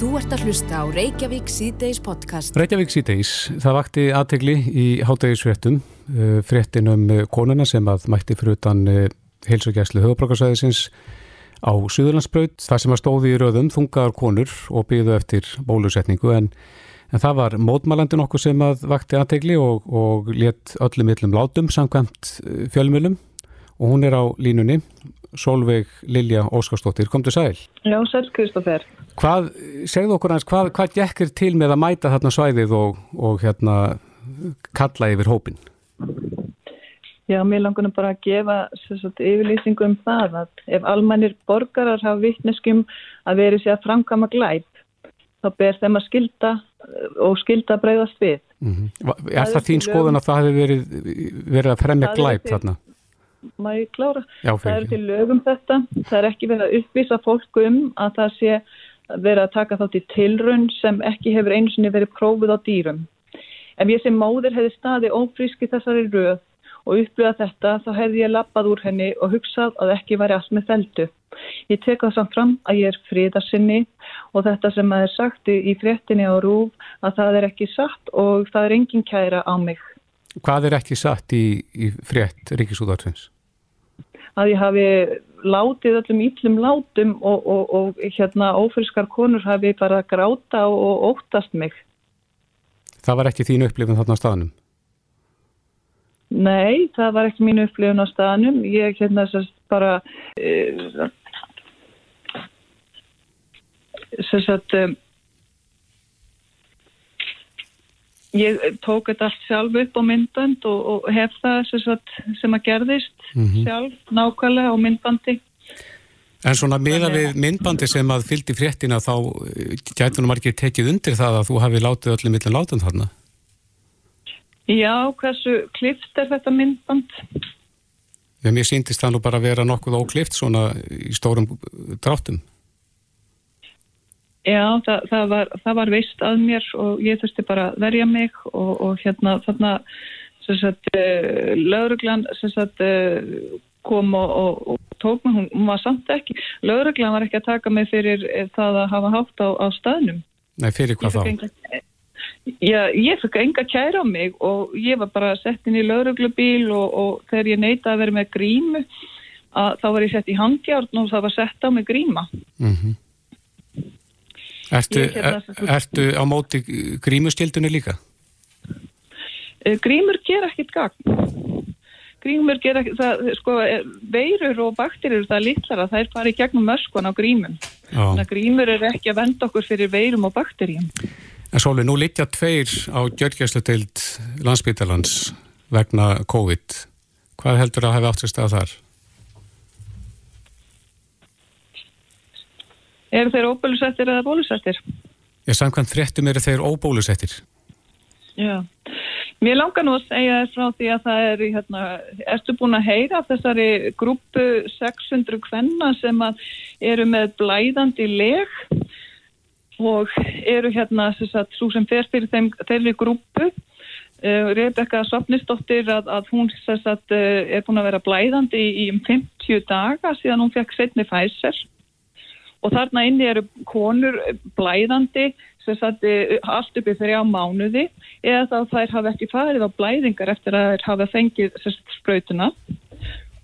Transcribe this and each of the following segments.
Þú ert að hlusta á Reykjavík C-Days podcast. Reykjavík C-Days, það vakti aðtegli í hátægisfréttum, uh, fréttin um uh, konuna sem að mætti fyrir utan uh, heilsugjæslu höfuborgarsæðisins á Suðurlandsbraut, það sem að stóði í röðum þungaðar konur og byggðu eftir bólusetningu en, en það var mótmælandin okkur sem að vakti aðtegli og, og let öllum yllum látum samkvæmt fjölmjölum og hún er á línunni. Solveig Lilja Óskarstóttir, kom til sæl. Já, sæl Kristófer. Hvað, segðu okkur hans, hvað, hvað gekkir til með að mæta þarna svæðið og, og hérna kalla yfir hópin? Já, mér langar bara að gefa sagt, yfirlýsingu um það að ef almannir borgarar hafa vittneskum að veri sér að framkama glæp, þá ber þeim að skilda og skilda breyðast við. Mm -hmm. Er það, það þín skoðun að það hefur verið, verið að fremja glæp þarna? Má ég klára. Já, það er til lögum þetta. Það er ekki verið að uppvisa fólku um að það sé verið að taka þátt í tilrun sem ekki hefur einu sinni verið prófið á dýrum. Ef ég sem móður hefði staði ófríski þessari röð og upplöða þetta þá hefði ég lappað úr henni og hugsað að ekki væri allt með feldu. Ég tek það samt fram að ég er fríðarsinni og þetta sem að er sagt í fréttinni á rúf að það er ekki satt og það er engin kæra á mig. Hvað er ekki satt í, í frétt Ríkisúðarfins? Að ég hafi látið öllum íllum látum og, og, og hérna ófriskar konur hafi bara gráta og óttast mig. Það var ekki þín upplifin þarna á staðnum? Nei, það var ekki mín upplifin á staðnum. Ég hérna sérst bara uh, sérst að um, Ég tók þetta allt sjálf upp á myndband og, og hef það sem, sem að gerðist mm -hmm. sjálf nákvæmlega á myndbandi. En svona meða við myndbandi sem að fylgdi fréttina þá eh, gætu nú margir tekið undir það að þú hafi látið öllum millin látun þarna? Já, hversu klift er þetta myndband? Mér síndist það nú bara að vera nokkuð óklift svona í stórum dráttum. Já, það, það, var, það var veist að mér og ég þurfti bara að verja mig og, og hérna þarna uh, lauruglan uh, kom og, og, og tók mig, hún, hún var samt ekki lauruglan var ekki að taka mig fyrir það að hafa hátt á, á staðnum. Nei, fyrir hvað þá? Enga, já, ég fikk enga kæra á mig og ég var bara sett inn í lauruglubíl og þegar ég neytaði að vera með grímu að, þá var ég sett í handjárn og það var sett á mig gríma. Mhm. mm Ertu, er, ertu á móti grímustildunni líka? Eh, grímur ger ekkit gagn. Grímur ger ekkit, það, sko, eh, veirur og bakterir það litlar að það er farið gegnum möskun á grímum. Þannig að grímur er ekki að venda okkur fyrir veirum og bakterjum. En Sóli, nú litja tveir á gjörgjæsleteild landsbytalans vegna COVID. Hvað heldur að hafa átt sér stað þar? Eru þeir óbólusettir eða bólusettir? Ég samkvæmt fréttum eru þeir óbólusettir. Já, mér langar nú að segja þess frá því að það er, hérna, ertu búin að heyra þessari grúpu 600 kvenna sem eru með blæðandi leg og eru hérna svo sem fer fyrir þeim, þeirri grúpu. Uh, Rebecca Sopnisdóttir að, að hún sagt, uh, er búin að vera blæðandi í, í um 50 daga síðan hún fekk setni fæsir og þarna inni eru konur blæðandi sem satti allt upp í þrjá mánuði eða þá þær hafa ekki farið á blæðingar eftir að þær hafa fengið spröytuna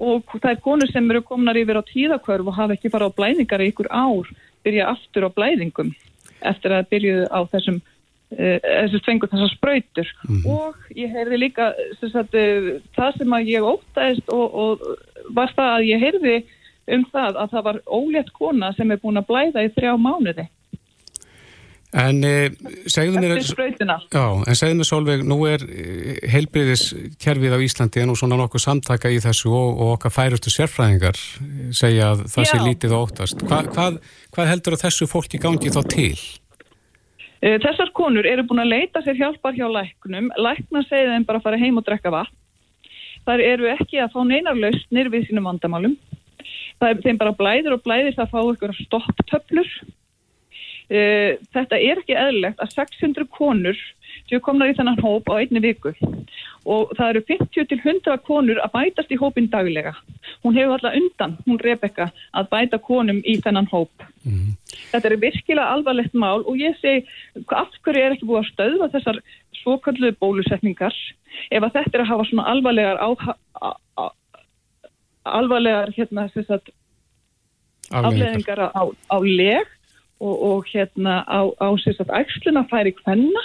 og það er konur sem eru komnar yfir á tíðakörf og hafa ekki farið á blæðingar í ykkur ár byrja aftur á blæðingum eftir að byrjuðu á þessum uh, þessu fengur þessar spröytur mm -hmm. og ég heyrði líka sem sagt, uh, það sem að ég ótaðist og, og var það að ég heyrði um það að það var ólétt kona sem er búin að blæða í þrjá mánuði. En eh, segðu mér, já, en segðu mér Solveig, nú er eh, heilbriðiskerfið á Íslandi en nú svona nokkuð samtaka í þessu og, og okkar færustu sérfræðingar segja að það já. sé lítið og óttast. Hva, hvað, hvað heldur að þessu fólki gangi þá til? Eh, þessar konur eru búin að leita sér hjálpar hjá læknum. Lækna segja þeim bara að fara heim og drekka vatn. Það eru ekki að fá neinar lausnir við sínum vandamálum það er þeim bara blæðir og blæðir það fá ykkur stopptöflur uh, þetta er ekki eðlilegt að 600 konur séu komna í þennan hóp á einni viku og það eru 50 til 100 konur að bætast í hópin daglega. Hún hefur alltaf undan, hún Rebecca, að bæta konum í þennan hóp. Mm. Þetta er virkilega alvarlegt mál og ég segi af hverju er ekki búið að stöðva þessar svokallu bólusetningar ef að þetta er að hafa svona alvarlegar á, á, á, alvarlegar hérna sagt, afleðingar á, á leg og, og hérna á ægsluna færi hvenna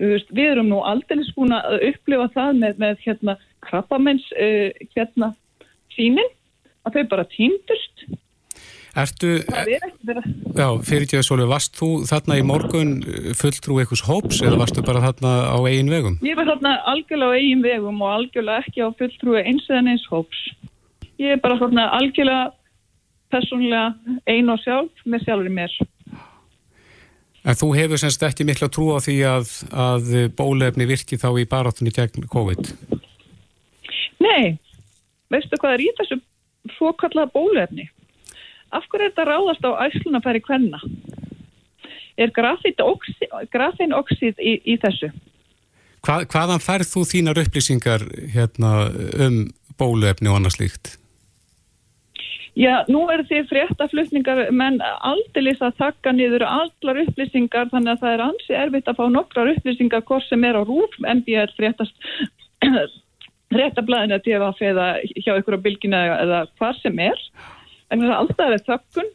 við erum nú aldrei búin að upplifa það með, með hérna krabbamenns uh, hérna sínin að þau bara týndust Ertu, já, fyrir ekki að svolítið, varst þú þarna í morgun fulltrú eitthvað hóps eða varstu bara þarna á eigin vegum? Ég var þarna algjörlega á eigin vegum og algjörlega ekki á fulltrú eins eða eins hóps. Ég er bara þarna algjörlega personlega ein og sjálf með sjálfur mér. En þú hefur semst ekki miklu að trúa því að, að bólefni virki þá í barátunni gegn COVID? Nei, veistu hvað er í þessu svo kallað bólefni? af hverju er þetta ráðast á æslunafæri hvenna? Er grafeinoxid í, í þessu? Hvað, hvaðan færð þú þínar upplýsingar hérna, um bóluefni og annars líkt? Já, nú er því fréttaflutningar menn aldrei að taka niður allar upplýsingar þannig að það er ansi erfitt að fá nokkrar upplýsingar hvort sem er á rúf en því er fréttast fréttablaðin að gefa feða hjá ykkur á bylgina eða hvað sem er en alltaf er þökkun,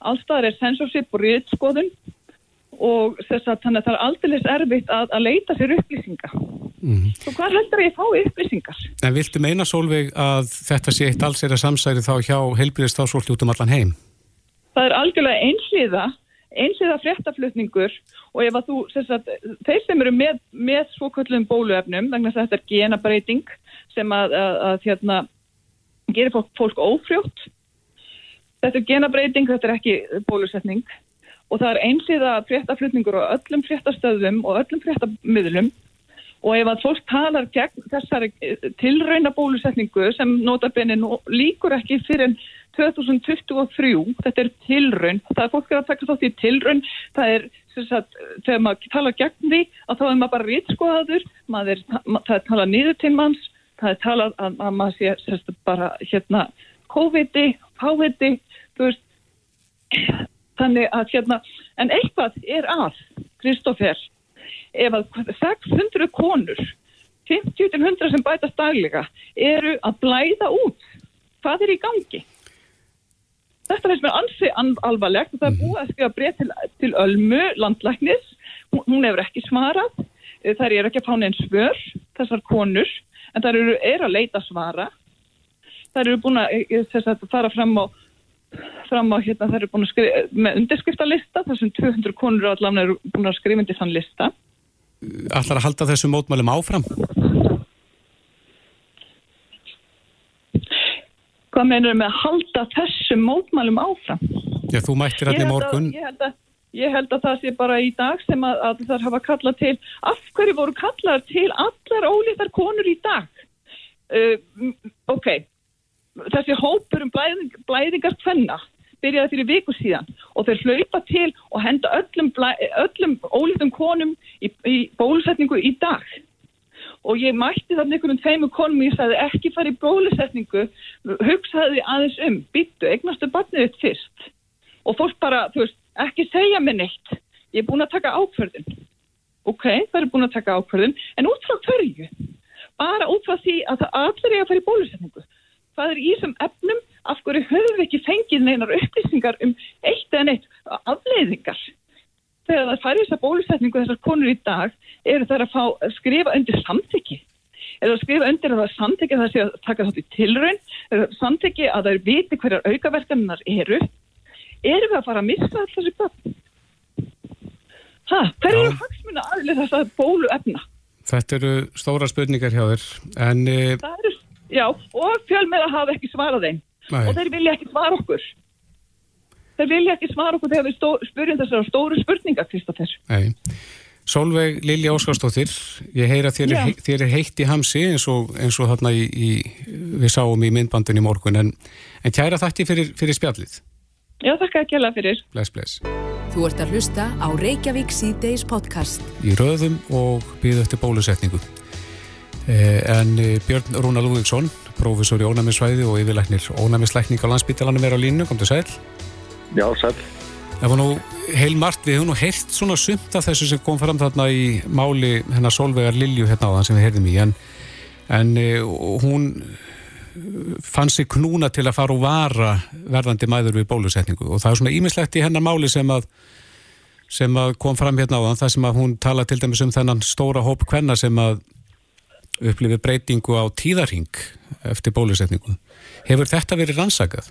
alltaf er sensorship og riðskoðun og þess að þannig að það er aldrei erfitt að, að leita sér upplýsinga. Mm -hmm. Svo hvað heldur ég að fá upplýsingar? En viltu meina Solveig að þetta sé eitt alls er að samsæri þá hjá svolítið út um allan heim? Það er algjörlega einslíða, einslíða fréttaflutningur og ef að þú, að, þeir sem eru með, með svokvöldum bóluefnum, þannig að þetta er genabreiting sem að, að, að hérna, gerir fólk, fólk ófrjótt Þetta er genabreiting, þetta er ekki bólusetning og það er einsiða fréttaflutningur á öllum fréttastöðum og öllum fréttamöðlum og ef að fólk talar gegn þessari eh, tilrauna bólusetningu sem notabenni líkur ekki fyrir 2023, þetta er tilraun, það er fólk að taka þátt í tilraun, það er sagt, þegar maður talar gegn því að þá er maður bara rítskoðaður, það er talað nýður til manns, það er talað að, að maður sé sérst, bara hérna COVID-i, fáviti, þú veist, þannig að hérna, en eitthvað er að, Kristófer, ef að 600 konur, 50-100 sem bætast daglega, eru að blæða út. Hvað er í gangi? Þetta finnst mér ansi alvarlegt og það er búið að skrifa breyð til, til Ölmu, landlæknis, hún, hún hefur ekki svarað, þær eru ekki að fá neins svör, þessar konur, en þær eru, eru að leita svara. Þær eru búin að, eh, að fara fram á fram á hérna það eru búin að skrifa með undirskriftalista þar sem 200 konur allan eru búin að skrifa undir þann lista Allar að halda þessu mótmælum áfram? Hvað meinur með að halda þessu mótmælum áfram? Já, þú mættir í morgun ég held, að, ég held að það sé bara í dag sem að, að það hafa kallað til af hverju voru kallað til allar ólítar konur í dag uh, ok þessi hópur um blæðing, blæðingar tvenna byrjaði fyrir viku síðan og þeir hlaupa til og henda öllum, öllum ólítum konum í, í bólusetningu í dag. Og ég mætti þarna einhvern tveimur konum og ég sagði ekki fara í bólusetningu hugsaði aðeins um byttu, eignastu barnið þitt fyrst. Og fólk bara, þú veist, ekki segja mig neitt ég er búin að taka ákverðin ok, það er búin að taka ákverðin en út frá hverju? Bara út frá því að það allir er að fara í bólusetningu. Hvað er í þessum efnum, af hverju höfum við ekki fengið neinar upplýsingar um eitt eða neitt afleiðingar. Þegar það færi þess að bólusetningu þessar konur í dag eru það að fá að skrifa undir samþyggi. Eða að skrifa undir að það samþyggi að það sé að taka þátt í tilraun, eða samþyggi að það er viti hverjar aukaverkaninnar eru. Eru við að fara að missa alltaf þessu börn? Hæ, hver eru hagsmuna aðlið þess að bólu efna? Þetta eru stóra spurningar hjá þér, en... Eh, eru Já, og fjölmiðla hafa ekki svarað þeim Nei. og þeir vilja ekki svara okkur. Þeir vilja ekki svara okkur þegar við spurjum þessar stóru spurninga, Kristoffer. Nei. Solveig Lilja Óskarstóttir, ég heyra þér, er, þér er heitt í hamsi eins og, eins og þarna í, í, við sáum í myndbandin í morgun, en, en kæra þakki fyrir, fyrir spjallið. Já, þakka ekki alveg fyrir. Bless, bless. Þú ert að hlusta á Reykjavík C-Days podcast. Í röðum og býðu eftir bólusetningu. En Björn Rúna Lúðvíksson, profesor í ónæmisvæði og yfirleiknir ónæmisleikning á landsbytalanum er á línu, kom til sæl. Já, sæl. Það var nú heil margt, við höfum nú heilt svona sumt af þessu sem kom fram þarna í máli hennar Solveigar Lilju hérna á þann sem við heyrðum í, en, en hún fann sig knúna til að fara og vara verðandi mæður við bólusetningu og það er svona ímislegt í hennar máli sem að sem að kom fram hérna á þann það sem að hún tala til dæmis um þennan stóra hóp hvenna sem að upplifi breytingu á tíðarhing eftir bólusetningu. Hefur þetta verið rannsakað?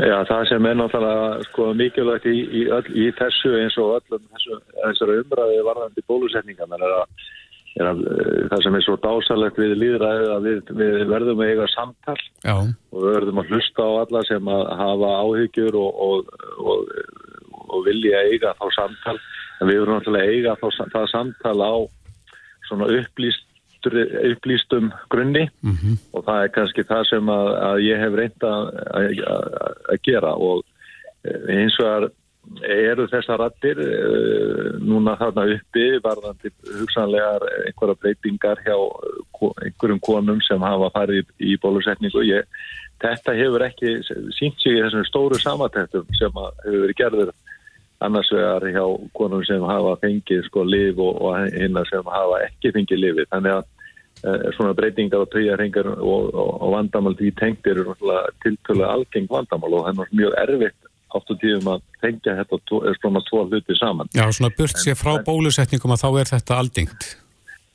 Já, það sem er náttúrulega sko, mikilvægt í, í, öll, í þessu eins og öllum þessari umræði varðandi bólusetningan er að er að, eh, það sem er svo dásalegt við líðræðið að við, við verðum að eiga samtal Já. og við verðum að hlusta á alla sem að hafa áhyggjur og, og, og, og vilja eiga þá samtal en við verðum náttúrulega eiga þá, það samtal á svona upplýst upplýstum grunni mm -hmm. og það er kannski það sem að, að ég hef reynda að, gera og eh, eins og að eru þessar rattir uh, núna þarna uppi varðandi hugsanlegar einhverja breytingar hjá einhverjum konum sem hafa farið í, í bólusetningu ég, þetta hefur ekki sínt sig í þessum stóru samatættum sem hefur verið gerður annars vegar hjá konum sem hafa fengið sko liv og, og hinnar sem hafa ekki fengið livi þannig að uh, svona breytingar og taujarhengar og, og, og vandamál því tengt eru tiltölu algeng vandamál og það er mjög erfitt áttu tíðum að tengja þetta svona tvo hluti saman. Já, svona burt sér frá bólusetningum að þá er þetta aldingt.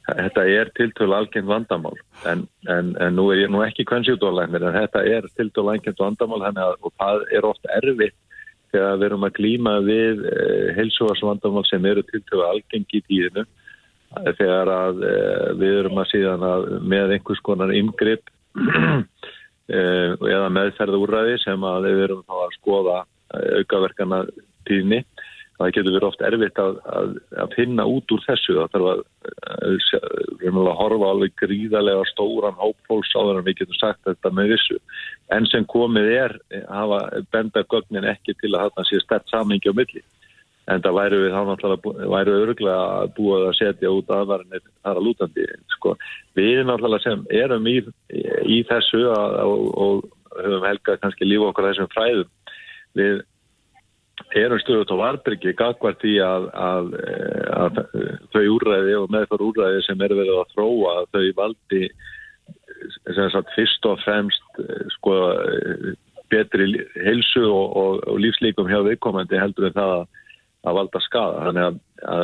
Þetta er tiltölu algengt vandamál en, en, en nú er ég nú ekki kvennsjúdólæknir en þetta er tiltölu algengt vandamál og það er oft erfitt þegar við erum að glýma við eh, heilsuvarsvandamál sem eru tiltölu algengt í tíðinu þegar að eh, við erum að síðan að með einhvers konar yngripp eh, eða meðferðúræði sem að við erum að skoða aukaverkana tíðni. Það getur verið oft erfitt að, að, að finna út úr þessu. Það þarf að, að horfa alveg gríðarlega stóran hópfólks á þannig að við getum sagt þetta með vissu. En sem komið er hafa benda gögnin ekki til að þarna sé stert samingi á milli. En það væru við þá náttúrulega væru öruglega búið að setja út aðvarinir þar að lútandi. Sko, við náttúrulega sem erum í, í þessu og, og höfum helgað kannski lífa okkur þessum fræðum við erum stöðut á Varbyrgi gagvart í að, að, að, að þau úrræði og meðfar úrræði sem er verið að þróa þau valdi sagt, fyrst og fremst sko, betri heilsu og, og, og lífslíkum hjá viðkomandi heldur en það að valda skada að,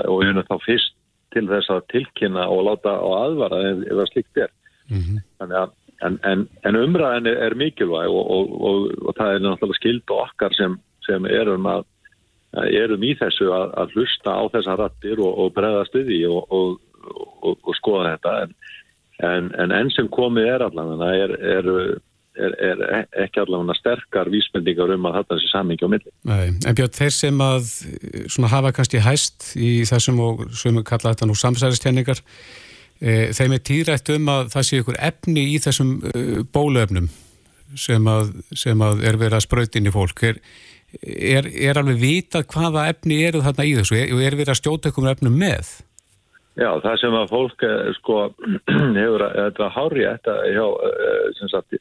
og erum þá fyrst til þess að tilkynna og láta á aðvara ef, það slíkt er mm -hmm. þannig að En, en, en umræðin er mikilvæg og, og, og, og það er náttúrulega skild okkar sem, sem erum, að, erum í þessu að, að hlusta á þessa rattir og bregðast við því og skoða þetta. En, en enn sem komið er allavega er, er, er, er ekki allavega sterkar vísbendingar um að þetta sé samingi á milli. Nei, en Björn, þeir sem að hafa kannski hæst í þessum og sem við kalla þetta nú samsæðistjenningar E, þeim er týrætt um að það sé ykkur efni í þessum e, bólöfnum sem að, sem að er verið að spröyt inn í fólk. Er, er, er alveg vitað hvaða efni eru þarna í þessu? Og er verið að stjóta ykkur efnum með? Já, það sem að fólk eh, sko hefur að, þetta hári þetta hjá, eh, sagt,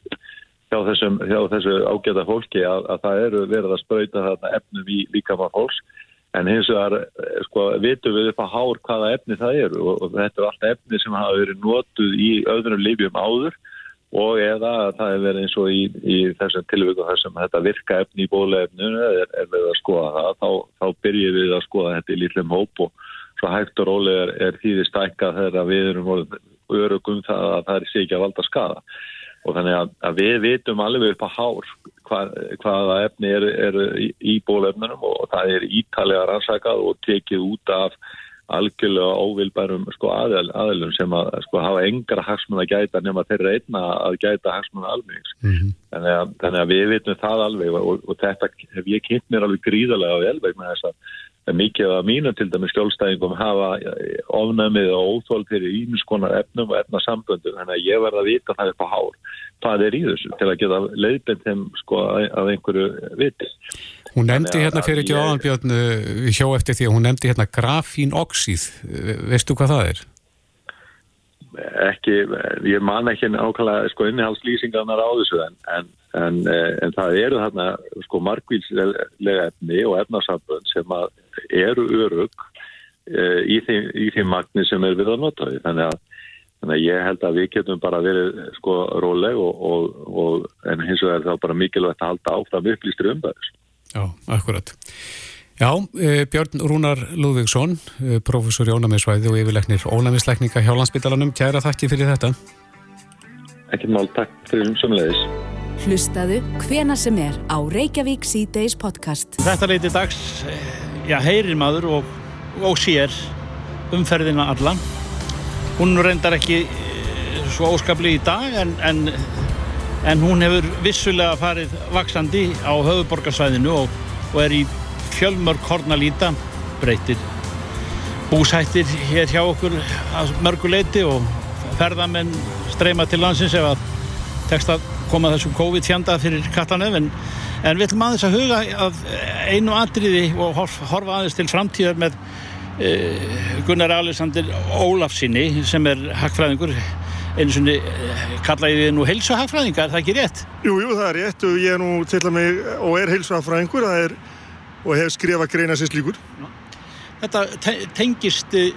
hjá, þessum, hjá þessu ágæta fólki að, að það eru verið að spröyta þarna efnum í líkamann fólks. En hins vegar, eh, sko, vitum við upp á hár hvaða efni það eru og, og þetta er allt efni sem hafa verið notuð í öðrum lifjum áður og eða það er verið eins og í, í þessum tilvíku þar sem þetta virka efni í bólefninu er, er við að skoða það, þá, þá byrjum við að skoða þetta í lítlum hóp og svo hægt og rólega er, er tíði stækka þegar við erum örugum það að það er sér ekki að valda skada og þannig að, að við vitum alveg upp á hár hvað, hvaða efni eru er í, bólefnunum og það er ítalega rannsakað og tekið út af algjörlega óvilbærum sko, aðel, aðelum sem að sko, hafa engra hagsmun að gæta nema þeirra einna að gæta hagsmun alveg mm -hmm. þannig, þannig að við vitum það alveg og, og þetta hef ég kynnt mér alveg gríðarlega á elveg með þess að mikið af mínu til dæmis skjólstæðingum hafa ofnæmið og óþól fyrir ímiskonar efnum og efnasamböndu þannig að ég verða að vita það upp á hár hvað er í þessu til að geta leiðbend þeim sko af einhverju viti Hún nefndi hérna fyrir ekki áðanbjörn við hjó eftir því að hún nefndi hérna grafín oxíð. Veistu hvað það er? ekki, ég man ekki nákvæmlega sko innihaldslýsingarnar á þessu en, en, en, eh, en það eru þarna sko markvíslega efni og efnarsambönd sem eru örug í því, í því magni sem er við að nota því þannig að, þannig að ég held að við getum bara verið sko róleg og, og, og en hins vegar þá bara mikilvægt að halda áfram upplýstur um það Já, akkurat Já, e, Björn Rúnar Lúðvíksson, e, professor í ónæmisvæði og yfirleiknir ónæmisleikninga hjá landsbytalanum. Kæra þakki fyrir þetta. Ekki mál, takk fyrir umsumleðis. Hlustaðu hvena sem er á Reykjavík C-Days podcast. Þetta leiti dags, já, heyrir maður og, og sér umferðina alla. Hún reyndar ekki e, svo óskapli í dag en, en, en hún hefur vissulega farið vaksandi á höfuborgarsvæðinu og, og er í fjölmörg horn að líta breytir búsættir hér hjá okkur að mörguleiti og ferðamenn streyma til landsins ef að tekst að koma þessum COVID fjanda fyrir katlanöf en, en við ætlum aðeins að huga að einu atriði og horfa aðeins til framtíðar með uh, Gunnar Alexander Ólafsinni sem er hagfræðingur einu svonni uh, kallaði við nú heilsuhagfræðingar, er það ekki rétt? Jú, jú, það er rétt og ég er nú til að mig og er heilsuhagfræðingur, er og hef skrifað greina sér slíkur. Þetta tengist e,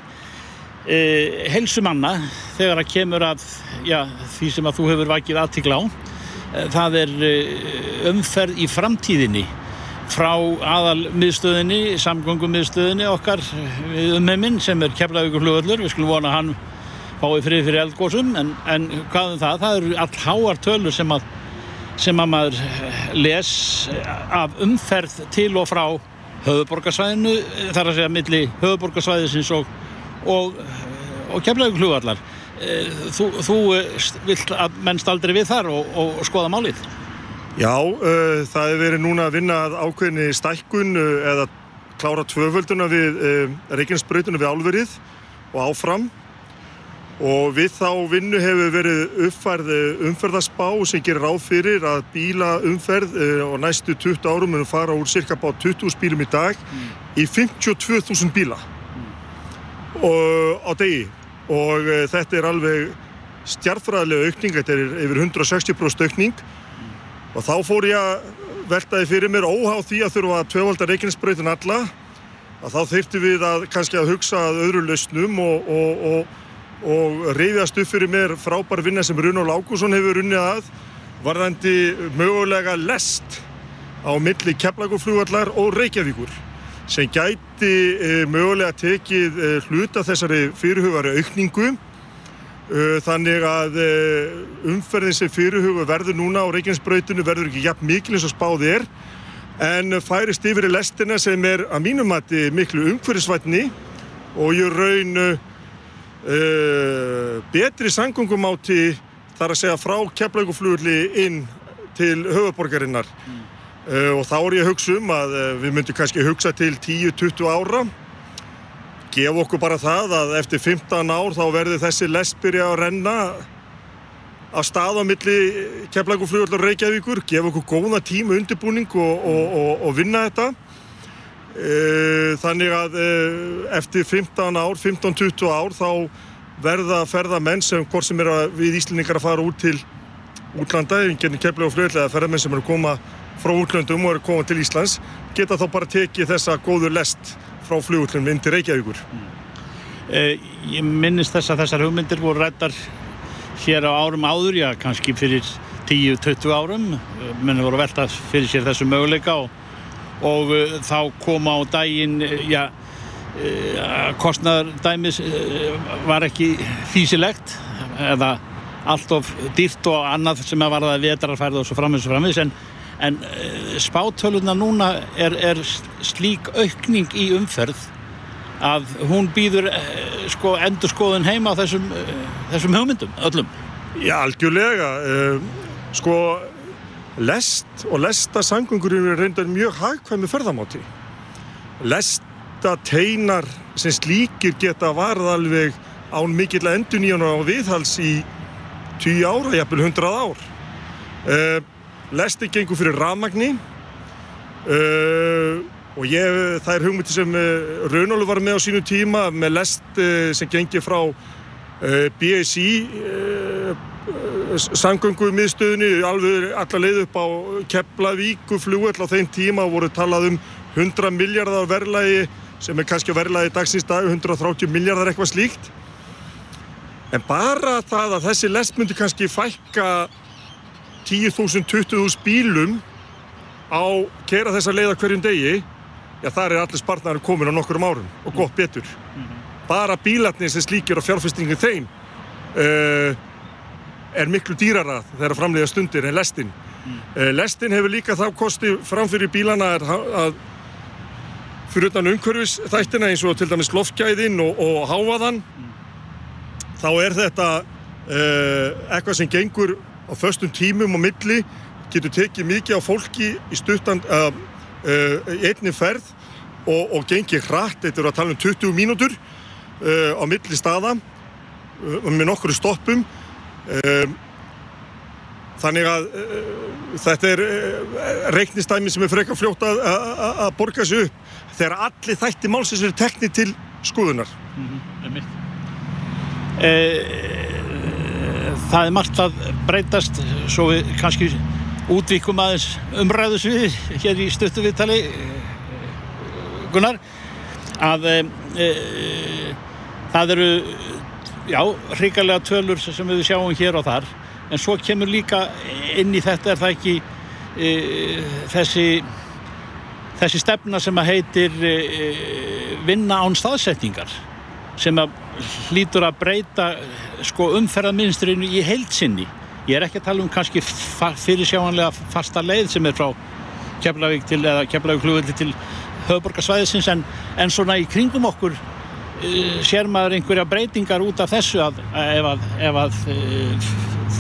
helsumanna þegar það kemur að já, því sem að þú hefur vakið aðtikla á. Það er umferð í framtíðinni frá aðal miðstöðinni, samgöngum miðstöðinni okkar umheiminn sem er Keflavíkur flugöllur. Við skulum vona hann fái frið fyrir eldgóðsum en, en hvað um það? Það eru all háar tölur sem að sem að maður eh, les af umferð til og frá höfuborgarsvæðinu þar að segja milli höfuborgarsvæðisins og, og, og kemlaðu klúvallar eh, þú, þú eh, vilt að mennst aldrei við þar og, og skoða málið? Já, uh, það hefur verið núna að vinna ákveðinni stækkun uh, eða klára tvöfölduna við uh, Reykjanesbröytuna við álverið og áfram og við þá vinnu hefur verið uppfærð umferðarspá sem gerir ráð fyrir að bílaumferð og eh, næstu 20 árum munum fara úr cirka bá 20.000 bílum í dag mm. í 52.000 bíla mm. og, á degi og e, þetta er alveg stjartfræðilega aukning, þetta er yfir 160% aukning mm. og þá fór ég að veltaði fyrir mér óháð því að þurfa að tvövalda reikinsbreytin alla að þá þurftum við að kannski að hugsa að öðru lausnum og, og, og og reyðast upp fyrir mér frábær vinna sem Runól Ágússon hefur runnið að varðandi mögulega lest á milli Keflagurflugvallar og Reykjavíkur sem gæti e, mögulega tekið e, hluta þessari fyrirhugari aukningu. E, þannig að umferðin sem fyrirhuga verður núna á Reykjavínsbrautinu verður ekki jafn mikil eins og spáði er en færist yfir í lestina sem er að mínum mati miklu umhverfisvætni og ég raun uh, betri sangungumáti þar að segja frá keflauguflugli inn til höfuborgarinnar mm. uh, og þá er ég að hugsa um að uh, við myndum kannski hugsa til 10-20 ára. Gef okkur bara það að eftir 15 ár þá verður þessi lesbyrja að renna að staða á milli keflauguflugli og Reykjavíkur, gef okkur góða tíma undirbúning og, og, og, og vinna þetta. Eh, þannig að eh, eftir 15 ár, 15-20 ár þá verða ferðamenn sem hvort sem er að við Íslandingar að fara út til útlanda, einhvern kemla og fljóðlega ferðamenn sem eru að koma frá útlandum og eru að koma til Íslands geta þá bara tekið þessa góður lest frá fljóðlandum inn til Reykjavíkur mm. eh, Ég minnist þess að þessar hugmyndir voru rættar hér á árum áður, já kannski fyrir 10-20 árum menn voru að velta fyrir sér þessu möguleika og og uh, þá koma á daginn uh, já, uh, kostnadardæmis var ekki físilegt eða allt of dýrt og annað sem að varða vetrarfærð og svo framins og framins en, en spátöluðna núna er, er slík aukning í umferð að hún býður sko endur skoðun heima þessum, þessum hugmyndum öllum. Já, algjörlega sko lest og lestasangungur eru reyndar mjög hagkvæmi ferðamáti. Lestateinar sem slíkir geta varð alveg án mikill endun í hann á viðhals í 10 ára, jafnvel 100 ár. Uh, lesti gengur fyrir ramagni uh, og ég, það er hugmyndi sem uh, Raunólu var með á sínu tíma með lest sem gengir frá BSI samgöngu miðstöðunni alveg allar leið upp á Keflavíku flugvell á þeim tíma voru talað um 100 miljardar verðlægi sem er kannski verðlægi dagsins dag 130 miljardar eitthvað slíkt. En bara það að þessi lest myndi kannski fækka 10.000, 20.000 bílum á kera þessa leiða hverjum degi já þar er allir spartnaður komin á nokkur um árum og gott betur. Bara bílarnir sem slíkir og fjárfestingin þeim uh, er miklu dýrara þegar framlega stundir en lestin mm. uh, lestin hefur líka þá kosti framfyrir bílana að, fyrir utan umhverfis þættina eins og til dæmis loftkæðin og, og háaðan mm. þá er þetta uh, eitthvað sem gengur á föstum tímum og milli getur tekið mikið á fólki í stuttan í einni ferð og, og gengið hratt, þetta er að tala um 20 mínútur Uh, á milli staða uh, með nokkru stoppum um, þannig að uh, þetta er reiknistæmi sem er frekar fljótt að borga sig upp þegar allir þætti málsins eru tekni til skoðunar mm -hmm. e, Það er margt að breytast svo við kannski útvíkum aðeins umræðusvið hér í stöttu viðtali Gunnar að e, e, það eru já, hrigalega tölur sem við sjáum hér og þar. En svo kemur líka inn í þetta er það ekki e, þessi þessi stefna sem að heitir e, vinna án staðsetningar sem að hlýtur að breyta sko umferðarministrinu í heilsinni ég er ekki að tala um kannski fyrir sjáanlega fasta leið sem er frá Keflavík til eða Keflavík hlugveldi til höfuborgarsvæðisins en, en svona í kringum okkur sér maður einhverja breytingar út af þessu að ef að, ef að uh,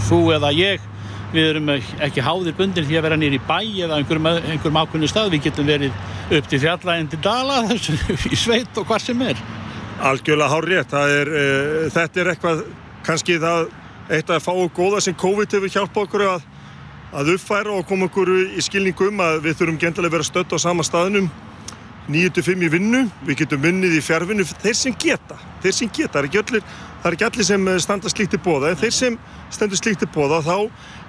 þú eða ég við erum ekki háðir bundir því að vera nýri bæ eða einhverjum, einhverjum ákveðinu stað við getum verið upp til fjallæginn til dala þessu, í sveit og hvað sem er. Algjörlega hár rétt er, uh, þetta er eitthvað kannski það eitt að fá góða sem COVID hefur hjálpað okkur að, að uppfæra og koma okkur í skilningum að við þurfum gentilega að vera stött á sama staðnum 9-5 í vinnu, við getum vunnið í fjárvinnu þeir sem geta, þeir sem geta það er ekki allir, er ekki allir sem eh, standa slíkt í bóða en þeir sem stendur slíkt í bóða þá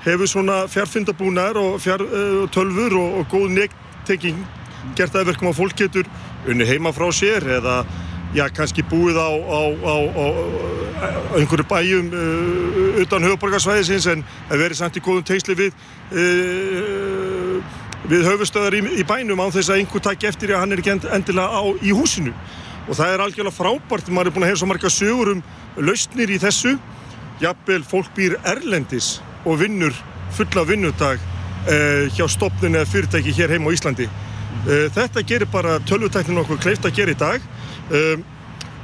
hefur svona fjárfundabúnar og fjár, uh, tölfur og, og góð nektenging gert aðverkum að fólk getur unni heima frá sér eða já, kannski búið á, á, á, á einhverju bæjum uh, utan höfuborgarsvæðisins en verið samt í góðum tengsli við uh, við höfustöðar í, í bænum á þess að einhver takk eftir að hann er ekki endilega á, í húsinu. Og það er algjörlega frábært maður er búin að hefða svo marga sögur um lausnir í þessu. Jafnvel fólk býr erlendis og vinnur fulla vinnudag eh, hjá stopnun eða fyrirtæki hér heim á Íslandi. Eh, þetta gerir bara tölvutæknin okkur kleift að gera í dag. Eh,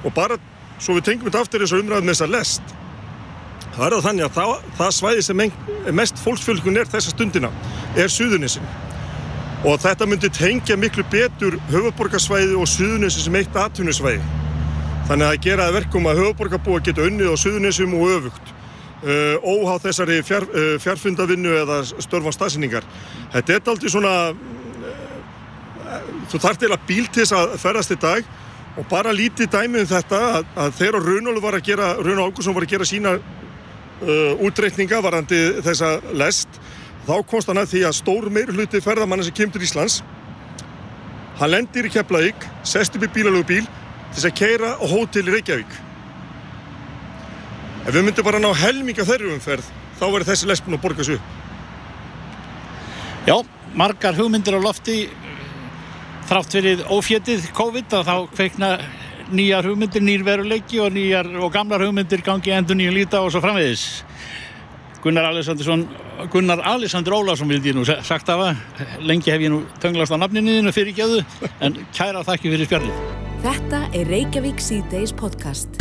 og bara svo við tengum þetta aftur þessu umræðum með þessa lest það er það þannig að það, það svæði sem mest fólksfjölkun er þessa stundina er Suðunissin og þetta myndi tengja miklu betur höfuborgarsvæði og suðunissi sem eitt atvinnusvæði. Þannig að það geraði verkum að höfuborgarbúa geta unnið á suðunissum og öfugt. Uh, óháð þessari fjár, uh, fjárfundavinnu eða störfan stafsynningar. Þetta er aldrei svona, uh, þú þarf til að bíl til þess að ferðast í dag og bara lítið dæmið um þetta að, að þegar Rúnólu var að gera, Rúnó Ágúrsson var að gera sína útreikninga varandi þessa lest þá komst hann að því að stór meir hluti ferðamanna sem kemur til Íslands hann lendir í Keflavík sest upp í bílalögubíl til þess að keira á hótel í Reykjavík. Ef við myndum bara ná helminga þeirri umferð þá verður þessi lesbun að borga svo Já, margar hugmyndir á lofti. Þrátt fyrir ófjetið COVID að þá kveikna nýjar hugmyndir, nýjir veruleiki og, nýjar, og gamlar hugmyndir gangi endur nýju líta og svo framvegis Gunnar Alessandursson Gunnar Alessandur Ólásson vildi ég nú sagt af að lengi hef ég nú tönglast á nafninu fyrir gjöðu en kæra þakki fyrir spjallið. Þetta er Reykjavík C-Days podcast.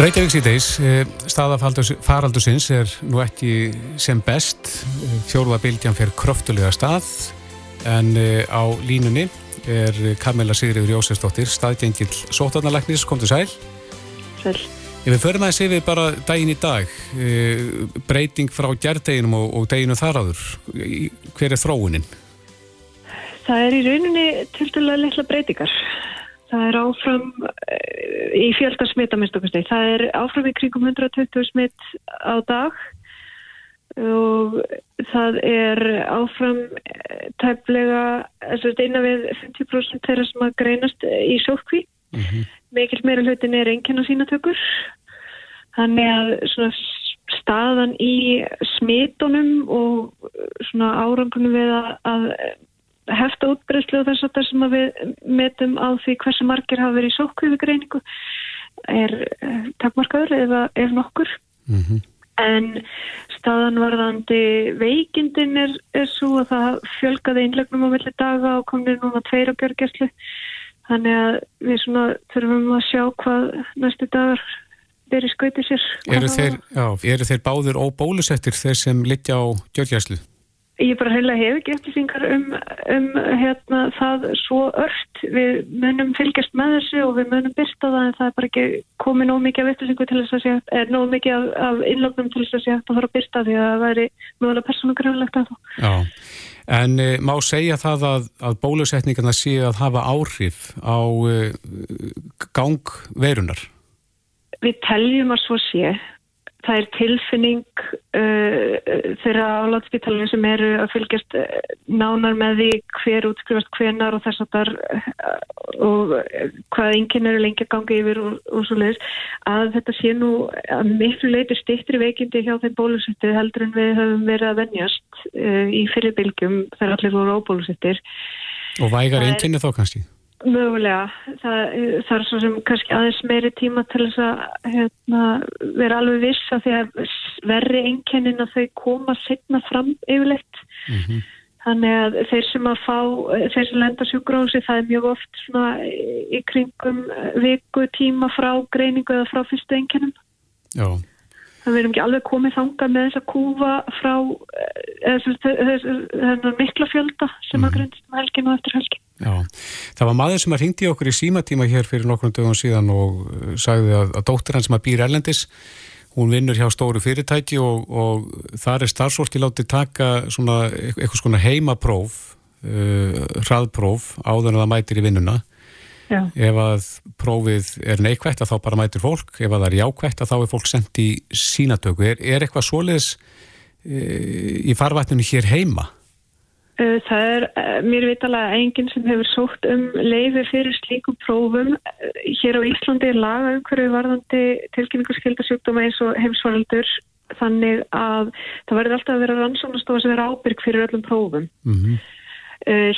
Reykjavík C-Days eh, staða faraldusins er nú ekki sem best. Fjórða bildjan fyrir kröftulega stað en eh, á línunni er Kamila Sigriður Jósesdóttir staðgengill sótarnalæknis, kom til sæl. Sæl Ef við förum að segja við bara daginn í dag, e, breyting frá gerðdeginum og, og deginu þar áður, hver er þróunin? Það er í rauninni til dæla litla breytingar það er áfram eh, í fjöldar smitt að minnst okkur steg. Það er áfram í kringum 120 smitt á dag og það er áfram eh, að eina við 50% þeirra sem að greinast í sótkví. Mm -hmm. Mikið meira hlutin er einnkjörn á sínatökur. Þannig að svona staðan í smitunum og svona árangunum við að, að hefta útbreyslu og þess að það sem að við metum á því hversu margir hafa verið í sókvífugreiningu er eh, takmarkaður eða er nokkur mm -hmm. en staðan varðandi veikindin er, er svo að það fjölgaði innlegnum á melli daga og komið núna tveir á gjörgjæslu þannig að við svona þurfum að sjá hvað næstu dagar verið skautið sér Eru þeir, já, eru þeir báður óbólusettir þeir sem litja á gjörgjæslu? Ég bara heila hef ekki eftirfingar um, um hérna, það svo ört. Við munum fylgjast með þessu og við munum byrsta það en það er bara ekki komið nóg mikið af eftirfingu til þess að sé, er nóg mikið af, af innlögnum til þess að sé að það fara að byrsta því að það væri mögulega persónugrunlegt að það. Já, en e, má segja það að, að bólusetningarna sé að hafa áhrif á e, gang verunar? Við teljum að svo sé það er tilfinning uh, þeirra á landspítalinu sem eru að fylgjast uh, nánar með því hver útskrifast hvenar og þess að þar uh, og hvað enginn eru lengi að ganga yfir og, og svo leiðis að þetta sé nú að miklu leiti stittri veikindi hjá þeim bólusettir heldur en við höfum verið að vennjast uh, í fyrirbylgjum þegar allir voru óbólusettir Og vægar einnkynni þá kannski? Mögulega, það, það er svo sem kannski aðeins meiri tíma til þess að hérna, vera alveg viss að því að verri einkennin að þau koma setna fram yfirleitt. Mm -hmm. Þannig að þeir sem að fá, þeir sem lenda sjúgrósi, það er mjög oft svona í kringum viku tíma frá greiningu eða frá fyrstu einkennin. Já. Það verðum ekki alveg komið þanga með þess að kúfa frá þennan mikla fjölda sem mm. að mhm. greinst um helgin og eftir helgin. Já, það var maður sem að ringdi okkur í símatíma hér fyrir nokkrum dögum síðan og uh, sagði að, að dóttir hann sem að býr erlendis, hún vinnur hjá stóru fyrirtæki og, og þar er starfsfólki látið taka svona eitthvað svona heimapróf, uh, hraðpróf áður en það mætir í vinnuna. Já. Ef að prófið er neikvægt að þá bara mætir fólk, ef að það er jákvægt að þá er fólk sendt í sínatöku. Er, er eitthvað svoleiðis uh, í farvætninu hér heima? Eh, það er eh, mér vitalega enginn sem hefur sótt um leiði fyrir slíkum prófum. Eh, hér á Íslandi er laga umhverju varðandi tilkynningarskildasjúkdóma eins og heimsvaraldur þannig að það verður alltaf að vera rannsónastofa sem er ábyrg fyrir öllum prófum. Mm -hmm.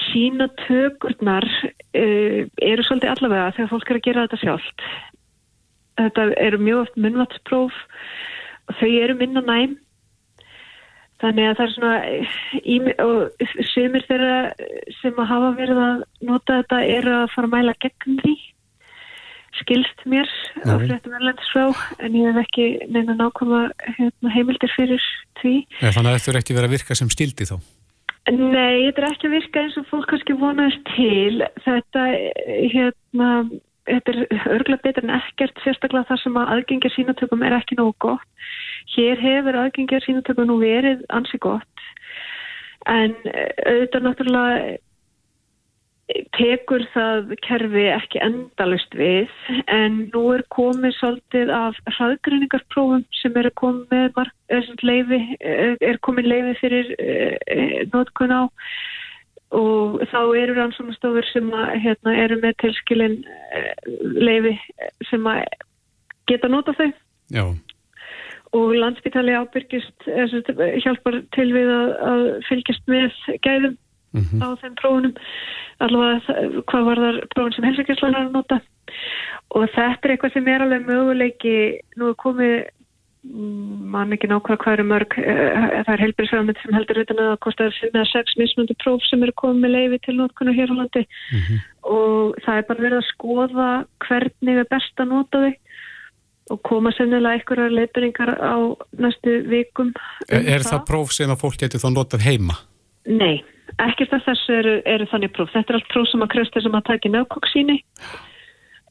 sína tökurnar eru svolítið allavega þegar fólk er að gera þetta sjálft. Þetta eru mjög oft munvatspróf og þau eru minna næm Þannig að það er svona, og semir þeirra sem að hafa verið að nota þetta eru að fara að mæla gegn því, skilst mér á fréttum erlendsfrá, en ég hef ekki neina nákvæma hérna, heimildir fyrir því. Ja, þannig að þetta er ekki verið að virka sem stildi þá? Nei, þetta er ekki að virka eins og fólk kannski vonaðist til. Þetta, hérna, þetta er örgulega betur en ekkert, sérstaklega þar sem að aðgengja sínatökum er ekki nógu gott. Hér hefur aðgengjar sínutöku nú verið ansi gott en eh, auðvitað náttúrulega tekur það kerfi ekki endalust við en nú er komið svolítið af hraðgreiningarprófum sem er komið eh, er komið leifi fyrir notkun á og þá eru rannsónastofur sem að, hérna, eru með tilskilin leifi sem að geta nota þau. Já. Og landsbytali ábyrgist hjálpar til við að, að fylgjast með gæðum mm -hmm. á þeim prófunum. Allavega hvað var þar prófun sem helsingjarslannar að nota. Og þetta er eitthvað sem er alveg möguleiki nú er komið mann ekki nákvæða hvað eru mörg eh, það er helbilsfæðamitt sem heldur utan að kostar með sex mismunandi próf sem eru komið með leiði til nótkunna hér á landi mm -hmm. og það er bara verið að skoða hvernig er best að nota þau og koma sennilega einhverjar leifinningar á næstu vikum. Um er, er það. það próf sem að fólk getur þá notað heima? Nei, ekkert af þessu eru, eru þannig próf. Þetta er allt próf sem að krösta sem að taki nefnkokksíni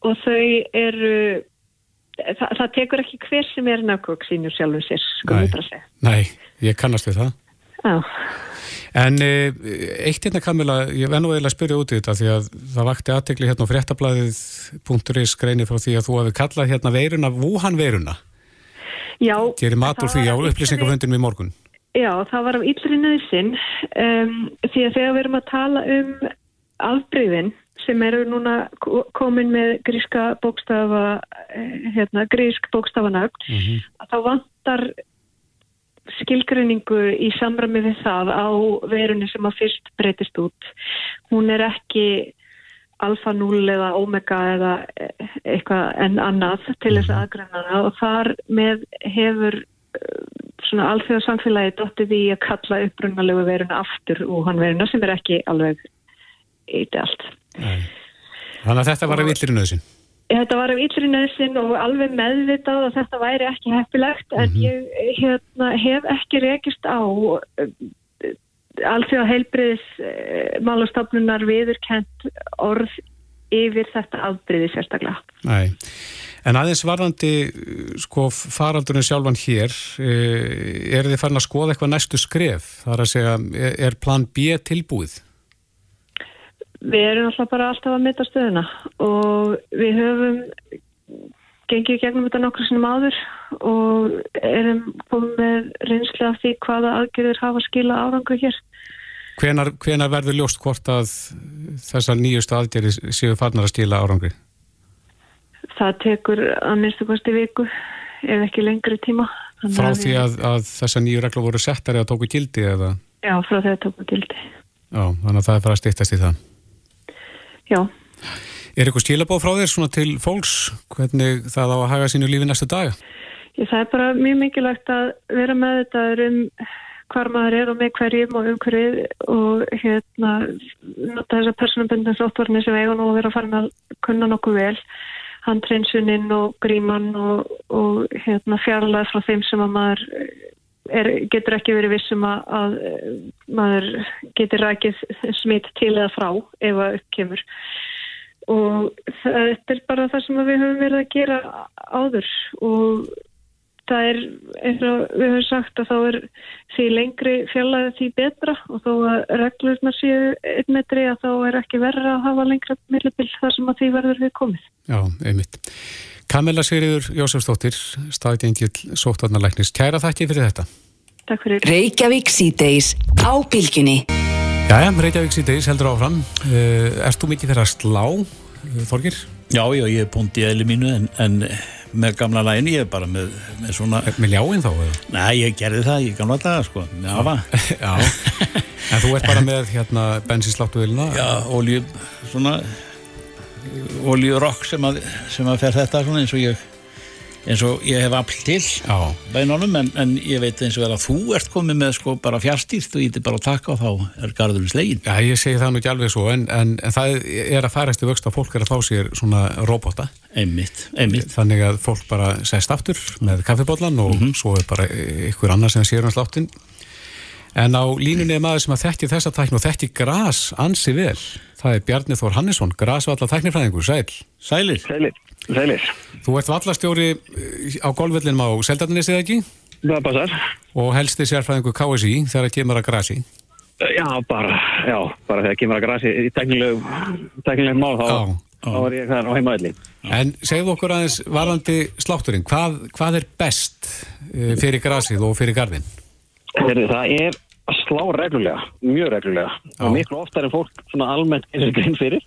og þau eru, það, það tekur ekki hver sem er nefnkokksínu sjálfum sér, sko við bara segja. Nei, ég kannast við það. Já. En e, eitt hérna Kamila, ég vennu eiginlega að spyrja út í þetta því að það vakti aðtegli hérna á fréttablaðið.is greini frá því að þú hafi kallað hérna veiruna Wuhan veiruna. Já. Gerir matur því á upplýsingafundinum í morgun. Já, það var af yllri nöðsinn um, því að þegar við erum að tala um afbreyðin sem eru núna komin með gríska bókstafa, eh, hérna, grísk bókstafanögn, mm -hmm. þá vantar skilgrinningu í samræmi við það á verunni sem að fyrst breytist út. Hún er ekki alfa 0 eða omega eða eitthvað en annað til þess aðgrænana og þar með hefur eh, svona alþjóða samfélagi dóttið í að kalla upprunalegu veruna aftur og hann veruna sem er ekki alveg eitthvað allt. Þannig að þetta var að villir í nöðsinn? Þetta var af yllri nöðsin og alveg meðvitað að þetta væri ekki heppilegt en mm -hmm. ég hérna, hef ekki rekist á uh, alþjóða heilbriðis uh, málastofnunar viðurkent orð yfir þetta afbriði sérstaklega. Nei, en aðeins varðandi sko faraldurinn sjálfan hér, er þið farin að skoða eitthvað næstu skref? Það er að segja, er plan B tilbúið? Við erum alltaf bara alltaf að mynda stöðuna og við höfum gengið gegnum þetta nokkur sinum áður og erum komið með reynsli af því hvaða aðgerðir hafa skila árangu hér. Hvenar, hvenar verður ljóst hvort að þessar nýjustu aðgerðir séu farnar að skila árangu? Það tekur að minnstu kosti viku ef ekki lengri tíma. Frá því að, að þessar nýju regla voru settari að tóku gildi eða? Já, frá því að tóku gildi. Já, þannig að það er bara að stýttast í það. Já. Er eitthvað stílabóð frá þér svona til fólks hvernig það á að haga sínu lífi næstu dag? Ég, það er bara mjög mikilvægt að vera með þetta um hvar maður er og með hverjum og um hverju og hérna nota þessar personabundin sóttvarni sem eiga nú að vera að fara með að kunna nokkuð vel handreinsuninn og gríman og, og hérna fjarlæð frá þeim sem að maður er, getur ekki verið vissum að, að maður getur rækið smitt til eða frá ef það uppkemur og þetta er bara það sem við höfum verið að gera áður og það er, eins og við höfum sagt að þá er því lengri fjallaði því betra og þó að reglurna séu einn metri að þá er ekki verið að hafa lengra millibill þar sem að því verður við komið. Já, einmitt. Kamila Sigriður Jósefsdóttir, staðgengil sóttarnarleiknis. Kæra þakki fyrir þetta. Takk fyrir. Reykjavík síðdeis á bylginni. Jæja, Reykjavík síðdeis heldur áfram. Uh, erst þú mikið fyrir að slá, uh, Þorgir? Já, já, ég er punkt í eðli mínu en, en með gamla lægin ég er bara með, með svona... Með ljáinn þá? Eða? Nei, ég gerði það í gamla daga, sko. Já, já. En þú ert bara með hérna bensinsláttuðilina? Já, olju, svona oljurokk sem, sem að fer þetta svona eins og ég eins og ég hef afl til bænunum en, en ég veit eins og vel að þú ert komið með sko bara fjárstýrt og ég er bara að taka og þá er garðurinn slegin Já, ég segi það nú ekki alveg svo en, en, það er að færast í vöxt að fólk er að fá sér svona robota einmitt, einmitt. þannig að fólk bara sest aftur með kaffibóllan og mm -hmm. svo er bara ykkur annar sem sér um sláttin en á línunni er maður sem að þekkja þessa tækni og þekkja græs ansi vel það er Bjarni Þór Hannesson, græsvallar tæknifræðingur, sæl Sælir Sælir Sælir. Þú ert vallastjóri eh, á golvöllinum á Seldarnisið ekki? Það passar. Og helsti sérfræðingu KSI þegar það kemur að grasi? Já, bara, já, bara þegar það kemur að grasi í teknilegum mál þá, þá er ég þar á heimaðli. En segðu okkur aðeins varðandi slátturinn, hvað, hvað er best eh, fyrir grasið og fyrir gardin? Heru, það er að slá reglulega, mjög reglulega. Og miklu oftar en fólk svona almennt er þessi grinn fyrir.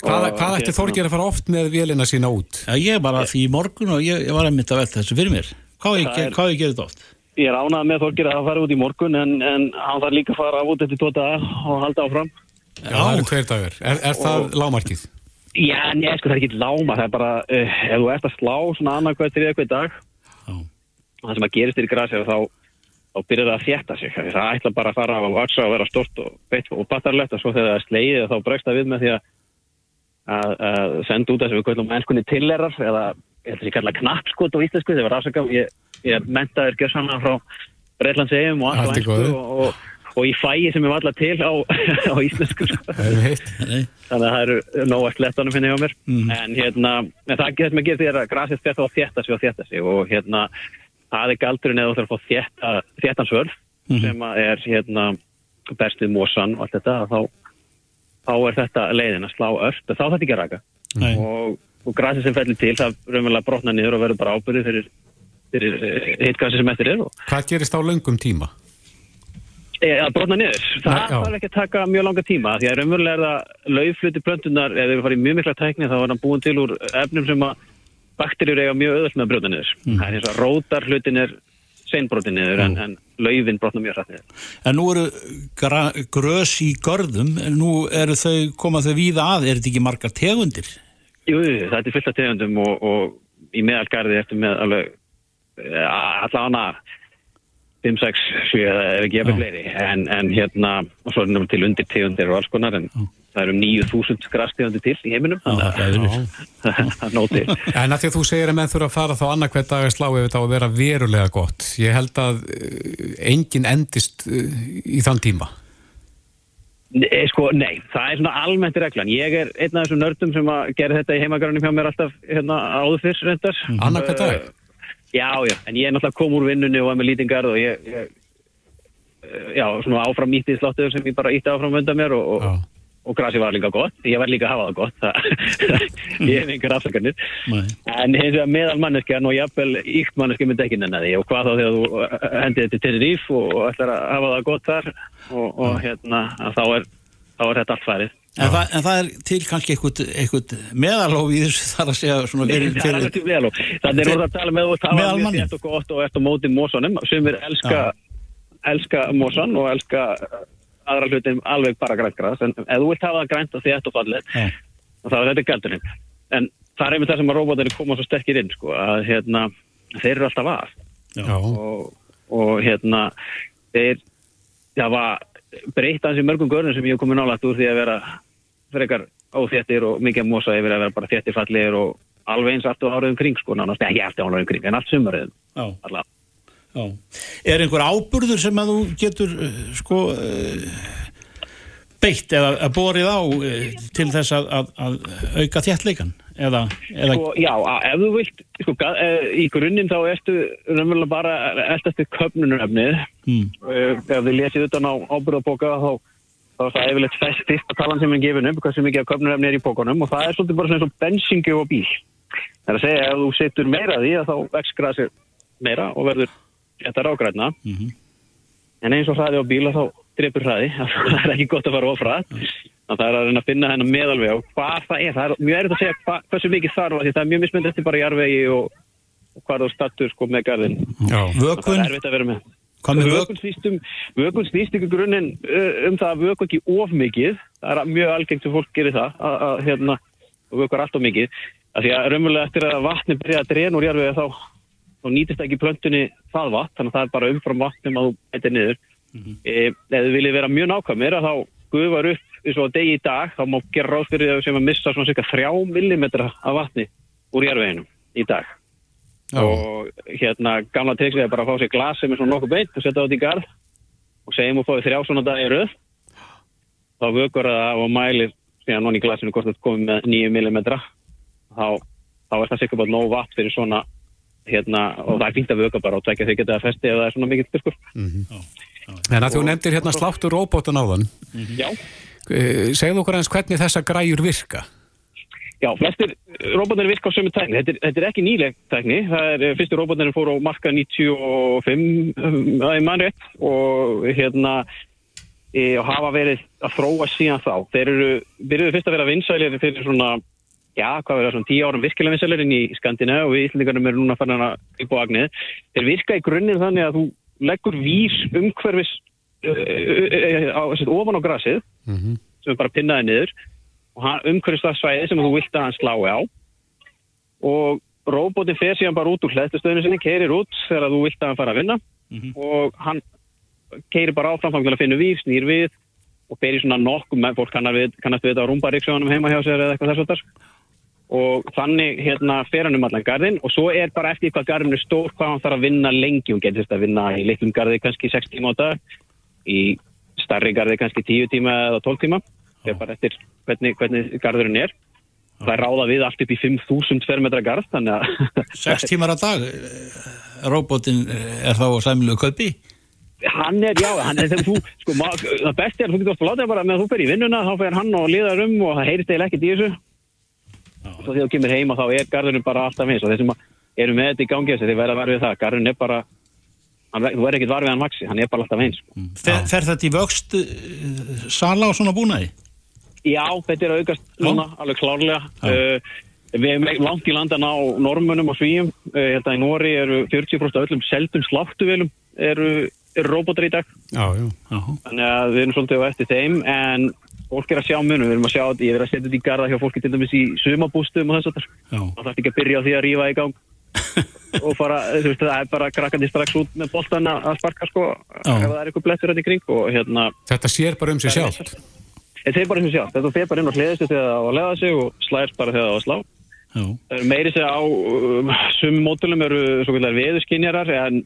Hvað, hvað ætti Þorgir að fara oft með vélina sína út? Já, ég var að því í morgun og ég, ég var að mynda að velta þessu fyrir mér. Hvað ég, er, hvað ég gerði þetta oft? Ég er ánað með Þorgir að fara út í morgun en, en hann þarf líka að fara út eftir tóta og halda áfram. Já, það eru hver dagur. Er, er og, það lámarkið? Já, njá, sko það er ekki lámar. Það er bara, uh, ef þú ert að slá svona annarkvæð til eitthvað dag, Já. það sem að gerist þér í grasi þá, þá byrjar það að þjætta sig. Það ætla bara að fara á að vaksa og vera stort og, og battarlegt og svo þegar það er slegið þá bregst það við með því að að, að senda út þess að við kallum ennskunni tillerar eða ég held að ég kalla knappskot á íslensku þegar rafsakam ég, ég mentaður gjössanna frá Breitlandsegum og allt og, og, og í fæi sem ég var alltaf til á, á íslensku sko. þannig að það eru nóg slettanum finna hjá mér mm. en hérna, en það getur mig að gera því að grasið þétta þétta það er galdurinn eða þú þarf að fá þéttansvörð -hmm. sem er hérna bestið mósan og allt þetta þá, þá er þetta leiðin að slá öll þá þetta ekki að raka Nei. og, og grasi sem fellir til það raunverulega brotna niður og verður bara ábyrðið fyrir, fyrir hittgasi sem eftir er og Hvað gerist á löngum tíma? E, að brotna niður. Það þarf ekki að taka mjög langa tíma því að raunverulega er það laufluti plöntunar ef við farum í mjög mikla tækni þá er hann búin til úr efnum sem að bakterjur eiga mjög auðvöld með að brotna niður. Það er eins og rótar hlutin er seinbrotin niður en, en laufin brotna mjög hrætt niður. En nú eru grös í görðum, nú eru þau, koma þau víða að, er þetta ekki margar tegundir? Jú, þetta er fullt af tegundum og, og í meðalgarði eftir með alveg eh, alla hana 5, 6, 7 eða ef ekki eftir fleiri en, en hérna, og svo er náttúrulega til undir tegundir og alls konar en það eru um 9000 grastegundir til í heiminum það er nóg til En að því að þú segir að menn þurfa að fara þá annað hvert dag að slá ef þetta á að vera verulega gott. Ég held að uh, enginn endist uh, í þann tíma. Nei, sko, nei, það er svona almennt reglan. Ég er einn af þessum nördum sem að gera þetta í heimagarunum hjá mér alltaf hérna, áður fyrst reyndar. Annað hvert dag? Já, já, en ég er náttúrulega kom úr vinnunni og var með lítinn garð og ég, ég uh, já, svona áfram ítti í sláttuður sem ég bara ítti áfram undan mér og, og, Já. og grasi var líka gott. Ég var líka að hafa það gott, það, ég hef einhver afsakarnir. En hins vegar meðal manneskjan og jafnvel íkt manneskja myndi ekki nenni því og hvað þá þegar þú uh, hendið þetta til Tenerife og, og ætlar að hafa það gott þar og, og hérna, þá er, þá er þetta allt farið. En það, en það er til kannski eitthvað, eitthvað meðalóf í þessu þar að segja svona fyrir, Það er alveg til og þannig er orðið að tala með og tala manni. þétt og gott og eftir móti mósanum sem er elska, elska mósan og elska uh, aðra hlutin alveg bara græntgræs en ef þú vilt hafa það grænt og þétt og fallet Já. þá er þetta gældurinn en það er einmitt það sem að robotinni koma svo sterkir inn sko, að hérna, þeir eru alltaf að. Já. og, og hérna þeir það var breytt hans í mörgum görnum sem ég hef komið nálægt úr því að vera frekar óþéttir og mikið mosa yfir að vera bara þéttir fallegir og alveg eins aftur áraðum kring sko, nánast. Ekki aftur áraðum kring en allt já. Er einhver áburður sem að þú getur uh, sko uh, beitt eða eða borið á til þess að, að, að auka þéttleikan? Eða, eða Sko, já, ef þú vilt sko, eh, í grunninn þá ertu bara eldastu köpnunarefnið mm, ef þið lesið utan á ábyrðaboka þá, þá er það yfirleitt fest fyrsta talan sem er gefin upp, hvað sem mikið af köpnunarefni er í bókunum og það er svolítið bara svona eins og bensingi og bíl. Það er að segja ef þú setur meira því að þá vex grasið meira og verður þetta rágrætna Mhm. en eins og hraði á bíla þá drepur hraði, það er ekki gott að fara ofrað þannig að það er að reyna að finna hennar meðalveg og hvað það er, það er mjög erfitt að segja hva, hversu mikið þarf að því. Það er mjög mismynd eftir bara jarvegi og, og hvað þú vökun, snýst um, vökun snýst ykkur grunninn uh, um það að vöku ekki of mikið. Það er mjög algengt sem fólk gerir það, að, að hérna, vöku er allt of mikið. Af því að raunverulega eftir að vatni byrja að dreina úr jarfiði þá, þá nýtist ekki plöntunni það vatn, þannig að það er bara umfram vatnum að þú eitthvað niður. Mm e, ef þið viljið vera mjög nákvæmir að þá gufar upp eins og degi í dag, þá má gera ráðsfyrir þau sem að missa svona cirka 3 mm af vatni úr jarfiðinum í dag Já. og hérna gamla triksið er bara að fá sér glas sem er svona nokkuð beint og setja það út í garð. Og segjum og fáið þrjá svona dag í röð. Þá vökur það og mælir síðan nonni í glasinu hvort þetta komið með 9 mm þá, þá er það sikkert bara nóg vatn fyrir svona hérna, og það er fínt að vöka bara og tvekja þig geta að festi ef það er svona mikill styrkur En að þú nefndir hérna sláttur róbótan áðan, Já, uh, segðu okkur eins hvernig þessa græjur virka. Já, flestir róbotnir virka á sömu tækni. Þetta er, þetta er ekki nýleg tækni. Það er, eh, fyrstu róbotnir fóru á marka 95 um, að ég mann rétt og hérna e, og hafa verið að þróa síðan þá. Þeir eru, byrjuðu fyrst að vera vinsælir fyrir svona, já, hvað verða svona 10 árum virkilega vinsælir inn í Skandina og við Íslandingarnum eru núna fann að upp á agnið. Þeir virka í grunninn þannig að þú leggur vís umhverfis uh, uh, uh, á, sem sagt, ofan á grasið sem er bara pinnaði niður umhverfist það svæði sem þú vilt að hann slái á. Og róbótin fer síðan bara út úr hlættustöðinu sinni, keirir út þegar þú vilt að hann fara að vinna. Og hann keirir bara áfram þannig til að finna víf, snýr við og fer í svona með fólk kannast við, þetta á rúmbaríksjónum heima hjá sér eða eitthvað þess að þar og þannig hérna fer hann um allan garðin og svo er bara eftir hvað garðin er stór hvað hann þarf að vinna lengi. Og getur þetta að vinna í litlum garði kannski 6 tíma á dag í starri garði kannski 10 tíma eða 12 tíma það er bara eftir hvernig, hvernig garðurinn er það er ráða við allt upp í 5.000 fermetra garð þannig að Sex tímar á dag, eh, róbótin eh, er þá sæmilegu kaupi? Hann er, já, hann er þegar þú, sko, ma- það besti er að þú getur ofta látið bara með að þú fer í vinnuna, þá fer hann og liðar um og það heyrist eiginlega ekkert í þessu. Og svo þegar þú kemur heima þá er garðurinn bara alltaf eins og þeir sem eru með þetta í gangi þessi, þeir verða að verða við það. Garðurinn er bara, hann, þú verður ekkert var við hann maxi, hann er bara alltaf eins. Sko. Fer, fer þetta í vöxt uh, sala og svona búnaði? Já, þetta er að aukast núna, alveg klárlega. Uh, við erum langt í landan á normunum og svíjum. Uh, hérna í Nóri eru 40% af öllum seldum sláttuvelum eru, eru robotar í dag. Já, já. Þannig að við erum svolítið á eftir þeim en fólk er að sjá munum, við erum að sjá ég er að setja þetta í garda hjá fólki til dæmis í sumabústum og þess að það þarf ekki að byrja á því að rífa í gang og fara, þú veist, það er bara krakkandi strax út með boltan að að sparka sko ef það er eitthvað blettur þetta í kring og hérna Þetta sér bara um sig sjálft. Þetta er bara sem sjálf, þetta fer bara inn á hliðistu þegar það á að leða sig og slæðist bara þegar það á að slá Já. Meiri segja á um, sumum mótulum eru svo kallar veðuskinjarar en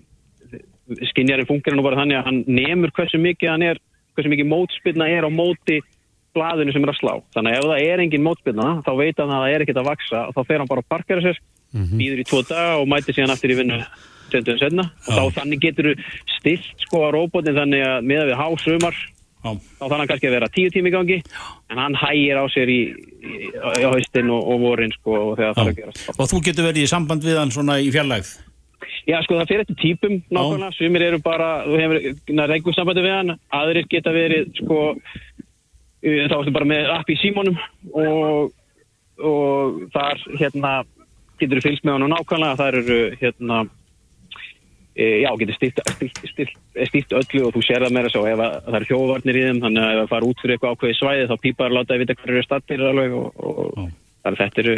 skinjarinn funkar nú bara þannig að hann nemur hversu mikið hann er, hversu mikið mótspilna er á móti blaðinu sem er að slá. Þannig að ef það er engin mótspilna þá veit hann að það er ekkert að vaksa og þá fer hann bara að parkera sér, býður í tvo daga og mætir síðan aftur í vinnu og þá þannig getur þú stilt sko á róbotin þannig að miða við hásumar. Þá þannig kannski að vera tíu tími í gangi en hann hægir á sér í, í, í haustin og, og vorin sko og gerast. Og þú getur verið í samband við hann svona í fjarlægð? Já, sko, það fyrir eftir típum nákvæmlega, sumir eru bara, þú hefur reyngur sambandi við hann, aðrir geta verið, sko, þá ertu bara með app í símónum og, og þar, hérna, getur þú fylgst með hann nákvæmlega, þar eru, hérna, já, getur stýrt, stýrt öllu og þú sér það meira svo. Ef að, það eru þjóðvarnir í þeim, þannig að ef það fara út fyrir eitthvað ákveði svæði þá pípar láta að vita hvað eru stattir alveg og, og þannig að þetta eru,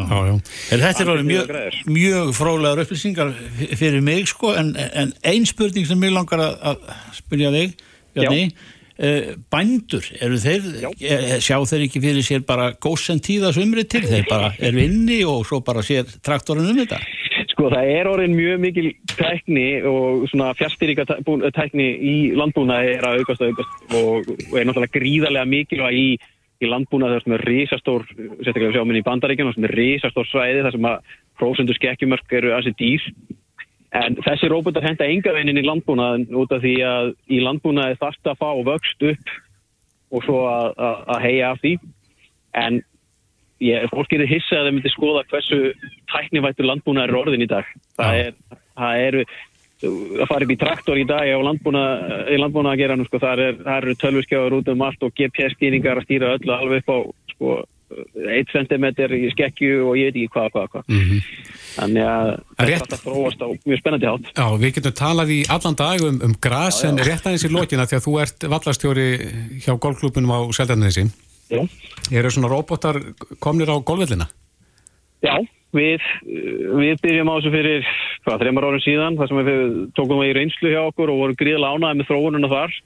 Já, já. Er þetta er alveg Algjörlega mjög, mjög fróðlegar upplýsingar fyrir mig sko. En, en ein spurning sem mig langar að, að spyrja þig Bjarni, uh, bændur eru þeir, e, sjá þeir ekki fyrir sér bara góðsend tíða sumri til? Þeir bara eru inni og svo bara sér traktorinn um þetta Sko það er orðin mjög mikil tækni og svona fjastýrika tækni í landbúnaði er að aukast og aukast og, og er náttúrulega gríðarlega mikilvæg í, í landbúnaði sem er risastór, sérstaklega við sjáum inn í bandaríkjana, sem er risastór svæði þar sem að prósendu skekkjumörk eru ansi dýr. En þessi róbótar henda enga veginn inn í landbúnaðin út af því að í landbúnaði þarf það að fá vöxt upp og svo að, að, að heia af því. En ég, fólk getur hissa að þau myndi skoða hversu tæknivættur landbúnaður er orðin í dag. Það, er, það eru að fara upp í traktor í dag á landbúna, í landbúna að gera nú sko, það er, það eru tölvuskjáður út um allt og GPS-skýringar að stýra öllu alveg upp á sko 1 cm í skekkju og ég veit ekki hvað, hvað, hvað. Mhm. Þannig að þetta er alltaf þróast á mjög spennandi hátt. Já, við getum talað í allan dag um, um gras en rétt aðeins í lokina því að þú ert vallastjóri hjá golfklubunum á Seldarnesi. Já. Eru svona robotar komnir á golfvellina? Já, við, við byrjum á þessu fyrir hvað, þreymar árum síðan, þar sem við tókum það í reynslu hjá okkur og vorum gríðlega ánaði með þróununa þar.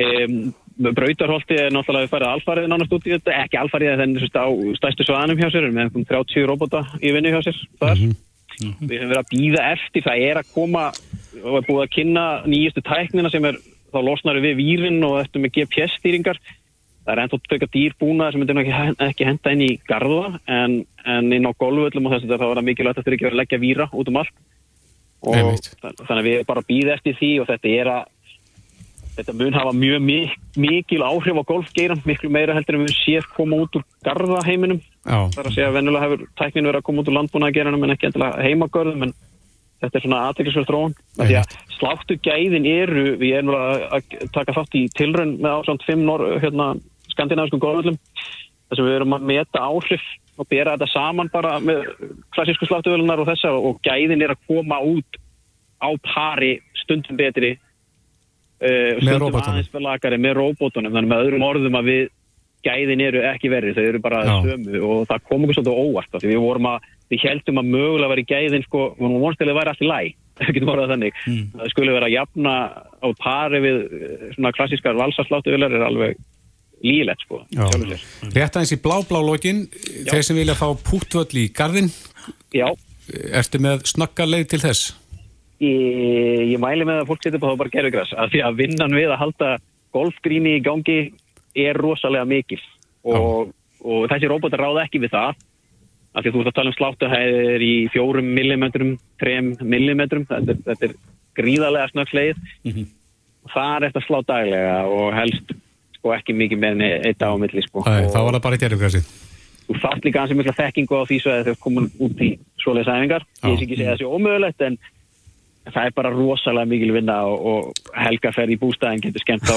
Um, Brautarholti er náttúrulega við færið alfarið nánast út í þetta, ekki alfarið en þess á stærstu svaðanum hjá sér, með einhverjum 30 robota í vinnu hjá sér þar. Við höfum verið að býða eftir, það er að koma og er búið að kynna nýjustu tæknina sem er, þá losnar við vírin og eftir með GPS-stýringar. Það er ennþá tökka dýrbúna sem myndir ekki, ekki henda inn í garða en, en inn á golföllum og þess að það var mikilvægt að þetta ekki að leggja víra út um allt. Og þa- þannig að við bara býða eftir því og þetta er að þetta mun hafa mjög mik mikil áhrif á golfgeiran, miklu meira heldur en við séð koma út úr garðaheiminum Já. þar að segja að venjulega hefur tæknin verið að koma út úr landbúnaðgeranum en ekki endilega heimagörðum en þetta er svona aðteklisverð þróun því að sláttu gæðin eru við erum að, taka þátt í tilraun með ásand 5 nor, hérna, skandinaviskum golföllum þar sem við erum að meta áhrif og bera þetta saman bara með klassísku sláttuvelunar og þessa og gæðin er að koma út á pari stundum betri uh, Með stundum aðeins verðlagari með róbótunum þannig með öðrum orðum að við gæðin eru ekki verri, þau eru bara sömu og það kom okkur svolítið óvart við vorum að, við heldum að mögulega vera í gæðin sko, við vorum vonstilega vera allt í læg þannig, það skulle vera að jafna á pari við eh, svona klassískar valsasláttuvelar er alveg lílegt sko. Rétt aðeins í blá-blá lokin, þeir sem vilja fá púttvöll í garðin, Já, ertu með snakka leið til þess? Ég, ég mæli með að fólk setja på það bara gerfugræs af því að vinnan við að halda golfgríni í gangi er rosalega mikil. Og, og þessi róbótar ráða ekki við það af því að þú ert að tala um sláttuhæðir í fjórum millimetrum, trem millimetrum þetta er, þetta er gríðarlega snöggleið mm -hmm. það er eftir að slá daglega og helst sko ekki mikið með enn eitt á milli sko. Æ, þá var það bara í gerðugræsi Þú fatt líka ansið mikla þekkingu á því svo að þau komum út í svoleiðs æfingar. Ég sé ekki segja þessi ómögulegt en það er bara rosalega mikil vinna og, og helga fer í bústæðin getur skemmt á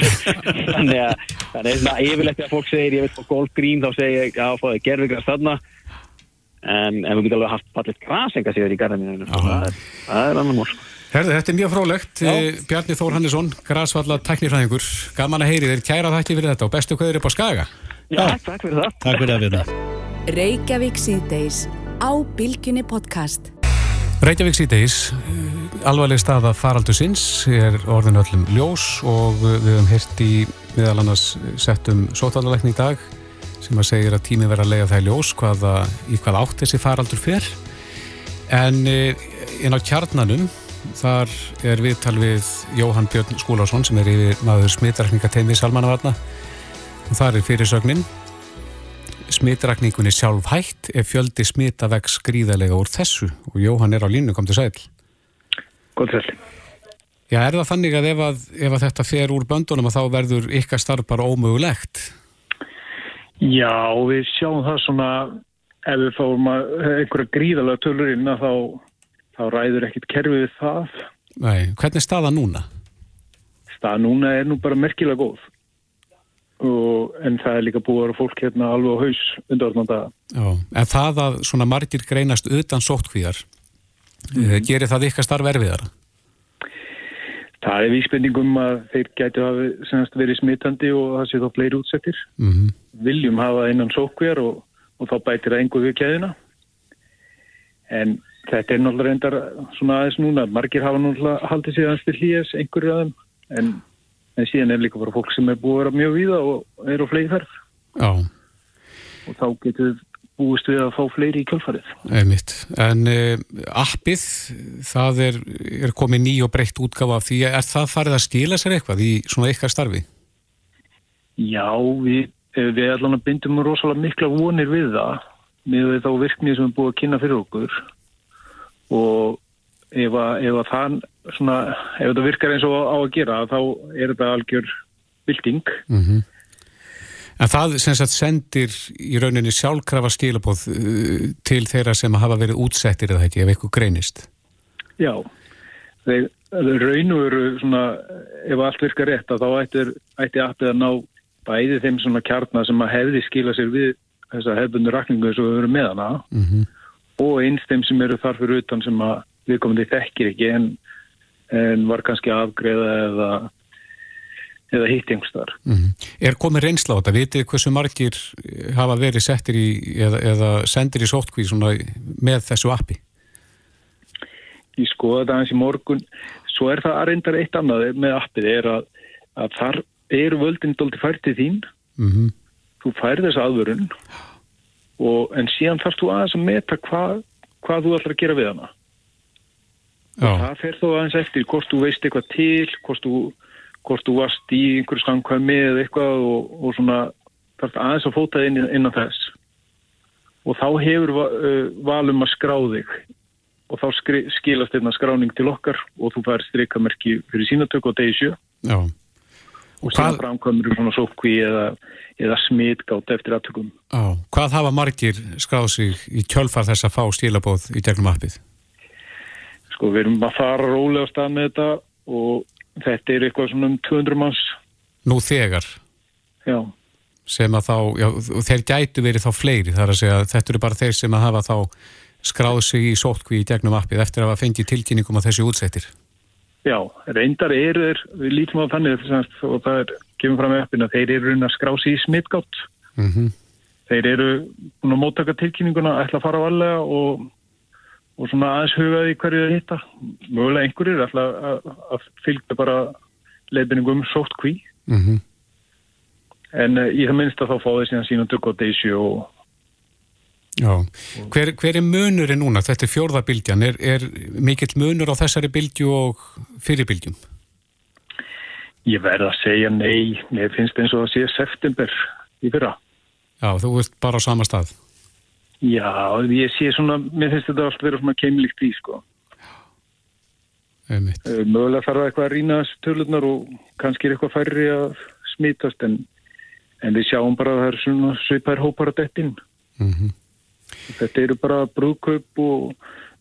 þannig að það er svona yfirlegt að fólk segir ég veit á golfgrín þá segir ég að þau gerðugræs þarna. En, en við getum alveg haft fallit grasenga síður í garðinu það, er annar mór Herði, þetta er mjög frólægt. Bjarni Þór Hannesson, græsvalla teknifræðingur. Gaman að heyri þér, kæra þætti fyrir þetta og bestu hverður upp á Skaga. Já, Já, takk fyrir það. Takk fyrir að við það. Reykjavík síðdeis á Bilginni podcast. Reykjavík síðdeis, alvarleg stað að faraldu sinns, er orðin öllum ljós og við höfum hirt í meðal annars settum sótalarleikni í dag sem að segja að tími verða að lega það í ljós hvaða, í hvað átt þessi faraldur fer. En inn á kjarnanum Þar er viðtal við Jóhann Björn Skúlásson sem er yfir maður smitrakningateimi Salmanavarna og þar er fyrirsögnin. Smitrakningunni sjálf hægt ef fjöldi smita vex gríðarlega úr þessu. Og Jóhann er á línu, kom til sæl. Góð sæl. Já, er það þannig að ef, að ef að þetta fer úr böndunum að þá verður ykkar starf bara ómögulegt? Já, við sjáum það svona ef við fáum einhverja gríðarlega tölur inn að þá þá ræður ekkit kerfið það. Nei, hvernig er staða núna? Staða núna er nú bara merkilega góð. Og, en það er líka búið að vera fólk hérna alveg á haus undan orðnum daga. Já, en það að svona margir greinast utan sóttkvíðar, mm. gerir það ykkar starf erfiðara? Það er vísbendingum að þeir gætu að verið smittandi og það sé þá fleiri útsettir. Mm -hmm. Viljum hafa innan sóttkvíðar og, og þá bætir það einhver við kæðina. En Þetta er náttúrulega reyndar svona aðeins núna. Margir hafa náttúrulega haldið aðeins til hlýjas, einhverju aðeim, en, en síðan er líka bara fólk sem er búið að vera mjög víða og er á. Já. Og þá getur búist við að fá fleiri í kjölfarið. Einmitt. En uh, appið, það er, er komið ný og breytt útgafa af því. Er það farið að skila sér eitthvað í svona ykkar starfi? Já, við, við allan bindum rosalega mikla vonir við það með þá virknið sem er búið að kynna fyrir okkur og ef að, ef að það svona, ef þetta virkar eins og á að gera þá er þetta algjör bilding mm -hmm. En það sem sagt sendir í rauninni sjálfkrafa skilabóð uh, til þeirra sem hafa verið útsettir eða ekki ef eitthvað greinist. Já. Þeir raun og veru svona ef allt virkar rétt að þá ættir, ætti appið að ná bæði þeim svona kjarnar sem að hefði skila sér við þessa hefðbundu rakningu og við verum með hana. Mm -hmm og einstem sem eru þar fyrir utan sem að viðkomandi þekkir ekki en, en var kannski afgreða eða, eða hitt einhverstaðar. Mm -hmm. Er komið reynsla á þetta? Vitið hversu margir hafa verið settir í eða, eða sendir í sótkví með þessu appi? Ég skoða þetta eins í morgun. Svo er það að reyndar eitt annað með appið er að, að þar eru völdin doldi færtið þín. Mm -hmm. Þú fær þess aðvörun og, en síðan þarfst þú aðeins að meta hvað, hvað þú ætlar að gera við hana Já. og það fer þó aðeins eftir hvort þú veist eitthvað til hvort þú, hvort þú varst í einhverju samkvæmi eða eitthvað og, og svona þarfst aðeins að fóta inn innan þess og þá hefur uh, valum að skrá þig og þá skri, skilast einna skráning til okkar og þú fær streikamerki fyrir sínatöku á sjö Já. Og síðan framkvæmur svona sókví eða eða smitgátt eftir aftökum. Á, hvað hafa margir skráð sig í kjölfar þess að fá stílabóð í gegnum appið? Sko við erum að fara rólega stað með þetta og þetta er eitthvað svona um 200 manns. Nú þegar? Já. Sem að þá, já, þeir gætu verið þá fleiri þar að segja þetta eru bara þeir sem að hafa þá skráð sig í sótkví í gegnum appið eftir að hafa fengið tilkynningum á þessu útsettir. Já, reyndar eru þeir, við lítum á þannig og það er kemur fram með appin að þeir eru að skrási í smittgátt mm -hmm. þeir eru búin að móttaka tilkynninguna ætla að fara á allega og, og svona aðeins hugaði hverju það hitta mögulega einhverjir ætla að, að fylgja bara leifinningum sótt kví mm -hmm. en uh, í það minnst að þá fá þeir síðan sína dökk á deysi og hver, hver er munurinn núna? Þetta er fjórðabildjan, er, er mikill munur á þessari bildju og fyrirbildjum? Ég verð að segja nei, mér finnst eins og að sé september í fyrra. Já, þú veist bara á sama stað. Já, ég sé svona, mér finnst þetta allt verið svona keimlikt í, sko. Einmitt. Eh, mögulega þarf eitthvað að rýna þessu tölunar og kannski er eitthvað færri að smítast en, en við sjáum bara að það er svona svipar hópar að dettin. Mm -hmm. Þetta eru bara brúðkaup og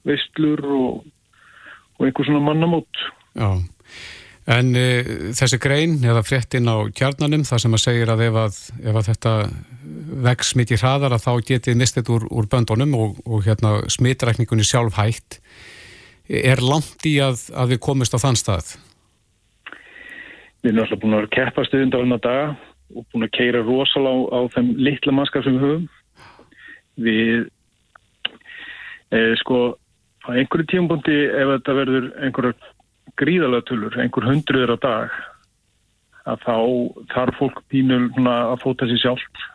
vestlur og, og einhver svona mannamót. Já, en e, þessi grein eða fréttin á kjarnanum það sem að segir að ef að, ef að þetta vex mikið hraðar að þá getið mistið úr, úr böndunum og, og hérna smitrækningunni sjálf hægt er langt í að, að við komist á þann stað? Við erum alltaf búin að vera keppast undan daga og búin að keira rosalega á, á þeim litla maskar sem við höfum. Við, eh, sko, á einhverju tímpundi ef þetta verður einhverja gríðalega tölur, einhver hundruður á dag, að þá þarf fólk pínul að fóta sér sjálft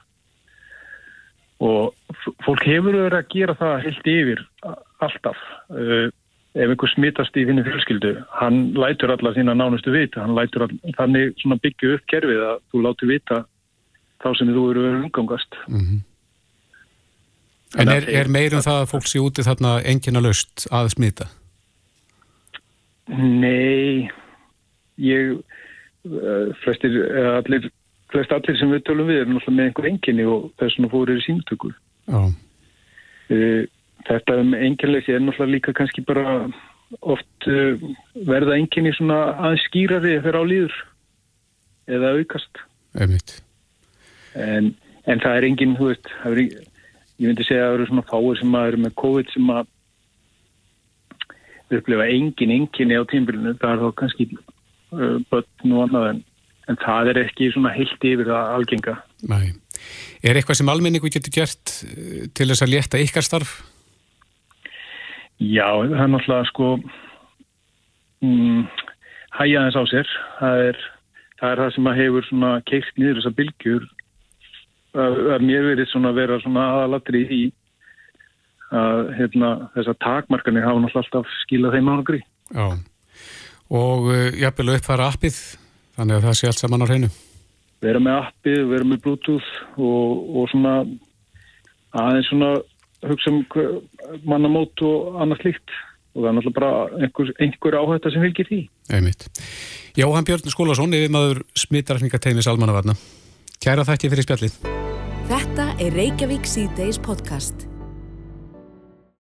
og fólk hefur verið að gera það heilt yfir alltaf. Uh, ef einhver smittast í þínu fjölskyldu, hann lætur alla þína nánustu vita, all, þannig byggju upp kerfið að þú láti vita þá sem þú eru umgangast. Mm -hmm. En er, er meirum það að fólk sé úti þarna engina löst að smita? Nei, ég, uh, flestir, allir, flest allir sem við tölum við er náttúrulega með einhver enginni og þess vegna fórir í síntökur. Já. Uh, Þetta um enginleysi er náttúrulega líka kannski bara oft verða enginni svona aðeins skýrari fyrir á líður eða aukast. Einmitt. En, en það er enginn, þú veist, er, ég myndi segja að það eru svona fáir sem að eru með COVID sem að upplefa engin enginni á tímbilinu, það er þá kannski uh, börn og annað en, en það er ekki svona heilt yfir það algenga. Nei. Er eitthvað sem almenningu getur gert uh, til þess að létta ykkar starf? Já, það er náttúrulega sko mm, hæja þess á sér það er, það er það sem að hefur svona keikt niður þessar bylgjur að, mér verið svona vera svona aðalatri í að hérna, þessar takmarkanir hafa náttúrulega alltaf skilað þeim ánugri Já, og uh, jafnvel uppfæra appið þannig að það sé allt saman á hreinu Vera með appið, vera með bluetooth og, og svona aðeins svona hugsa um mannamót og annað slikt og það er náttúrulega bara einhver, einhver áhætta sem vilkir því. Einmitt. Jóhann Björn Skólason, yfir maður smittarfningateimis almannavarna. Kæra þætti fyrir spjallið. Þetta er Reykjavík C-Days podcast.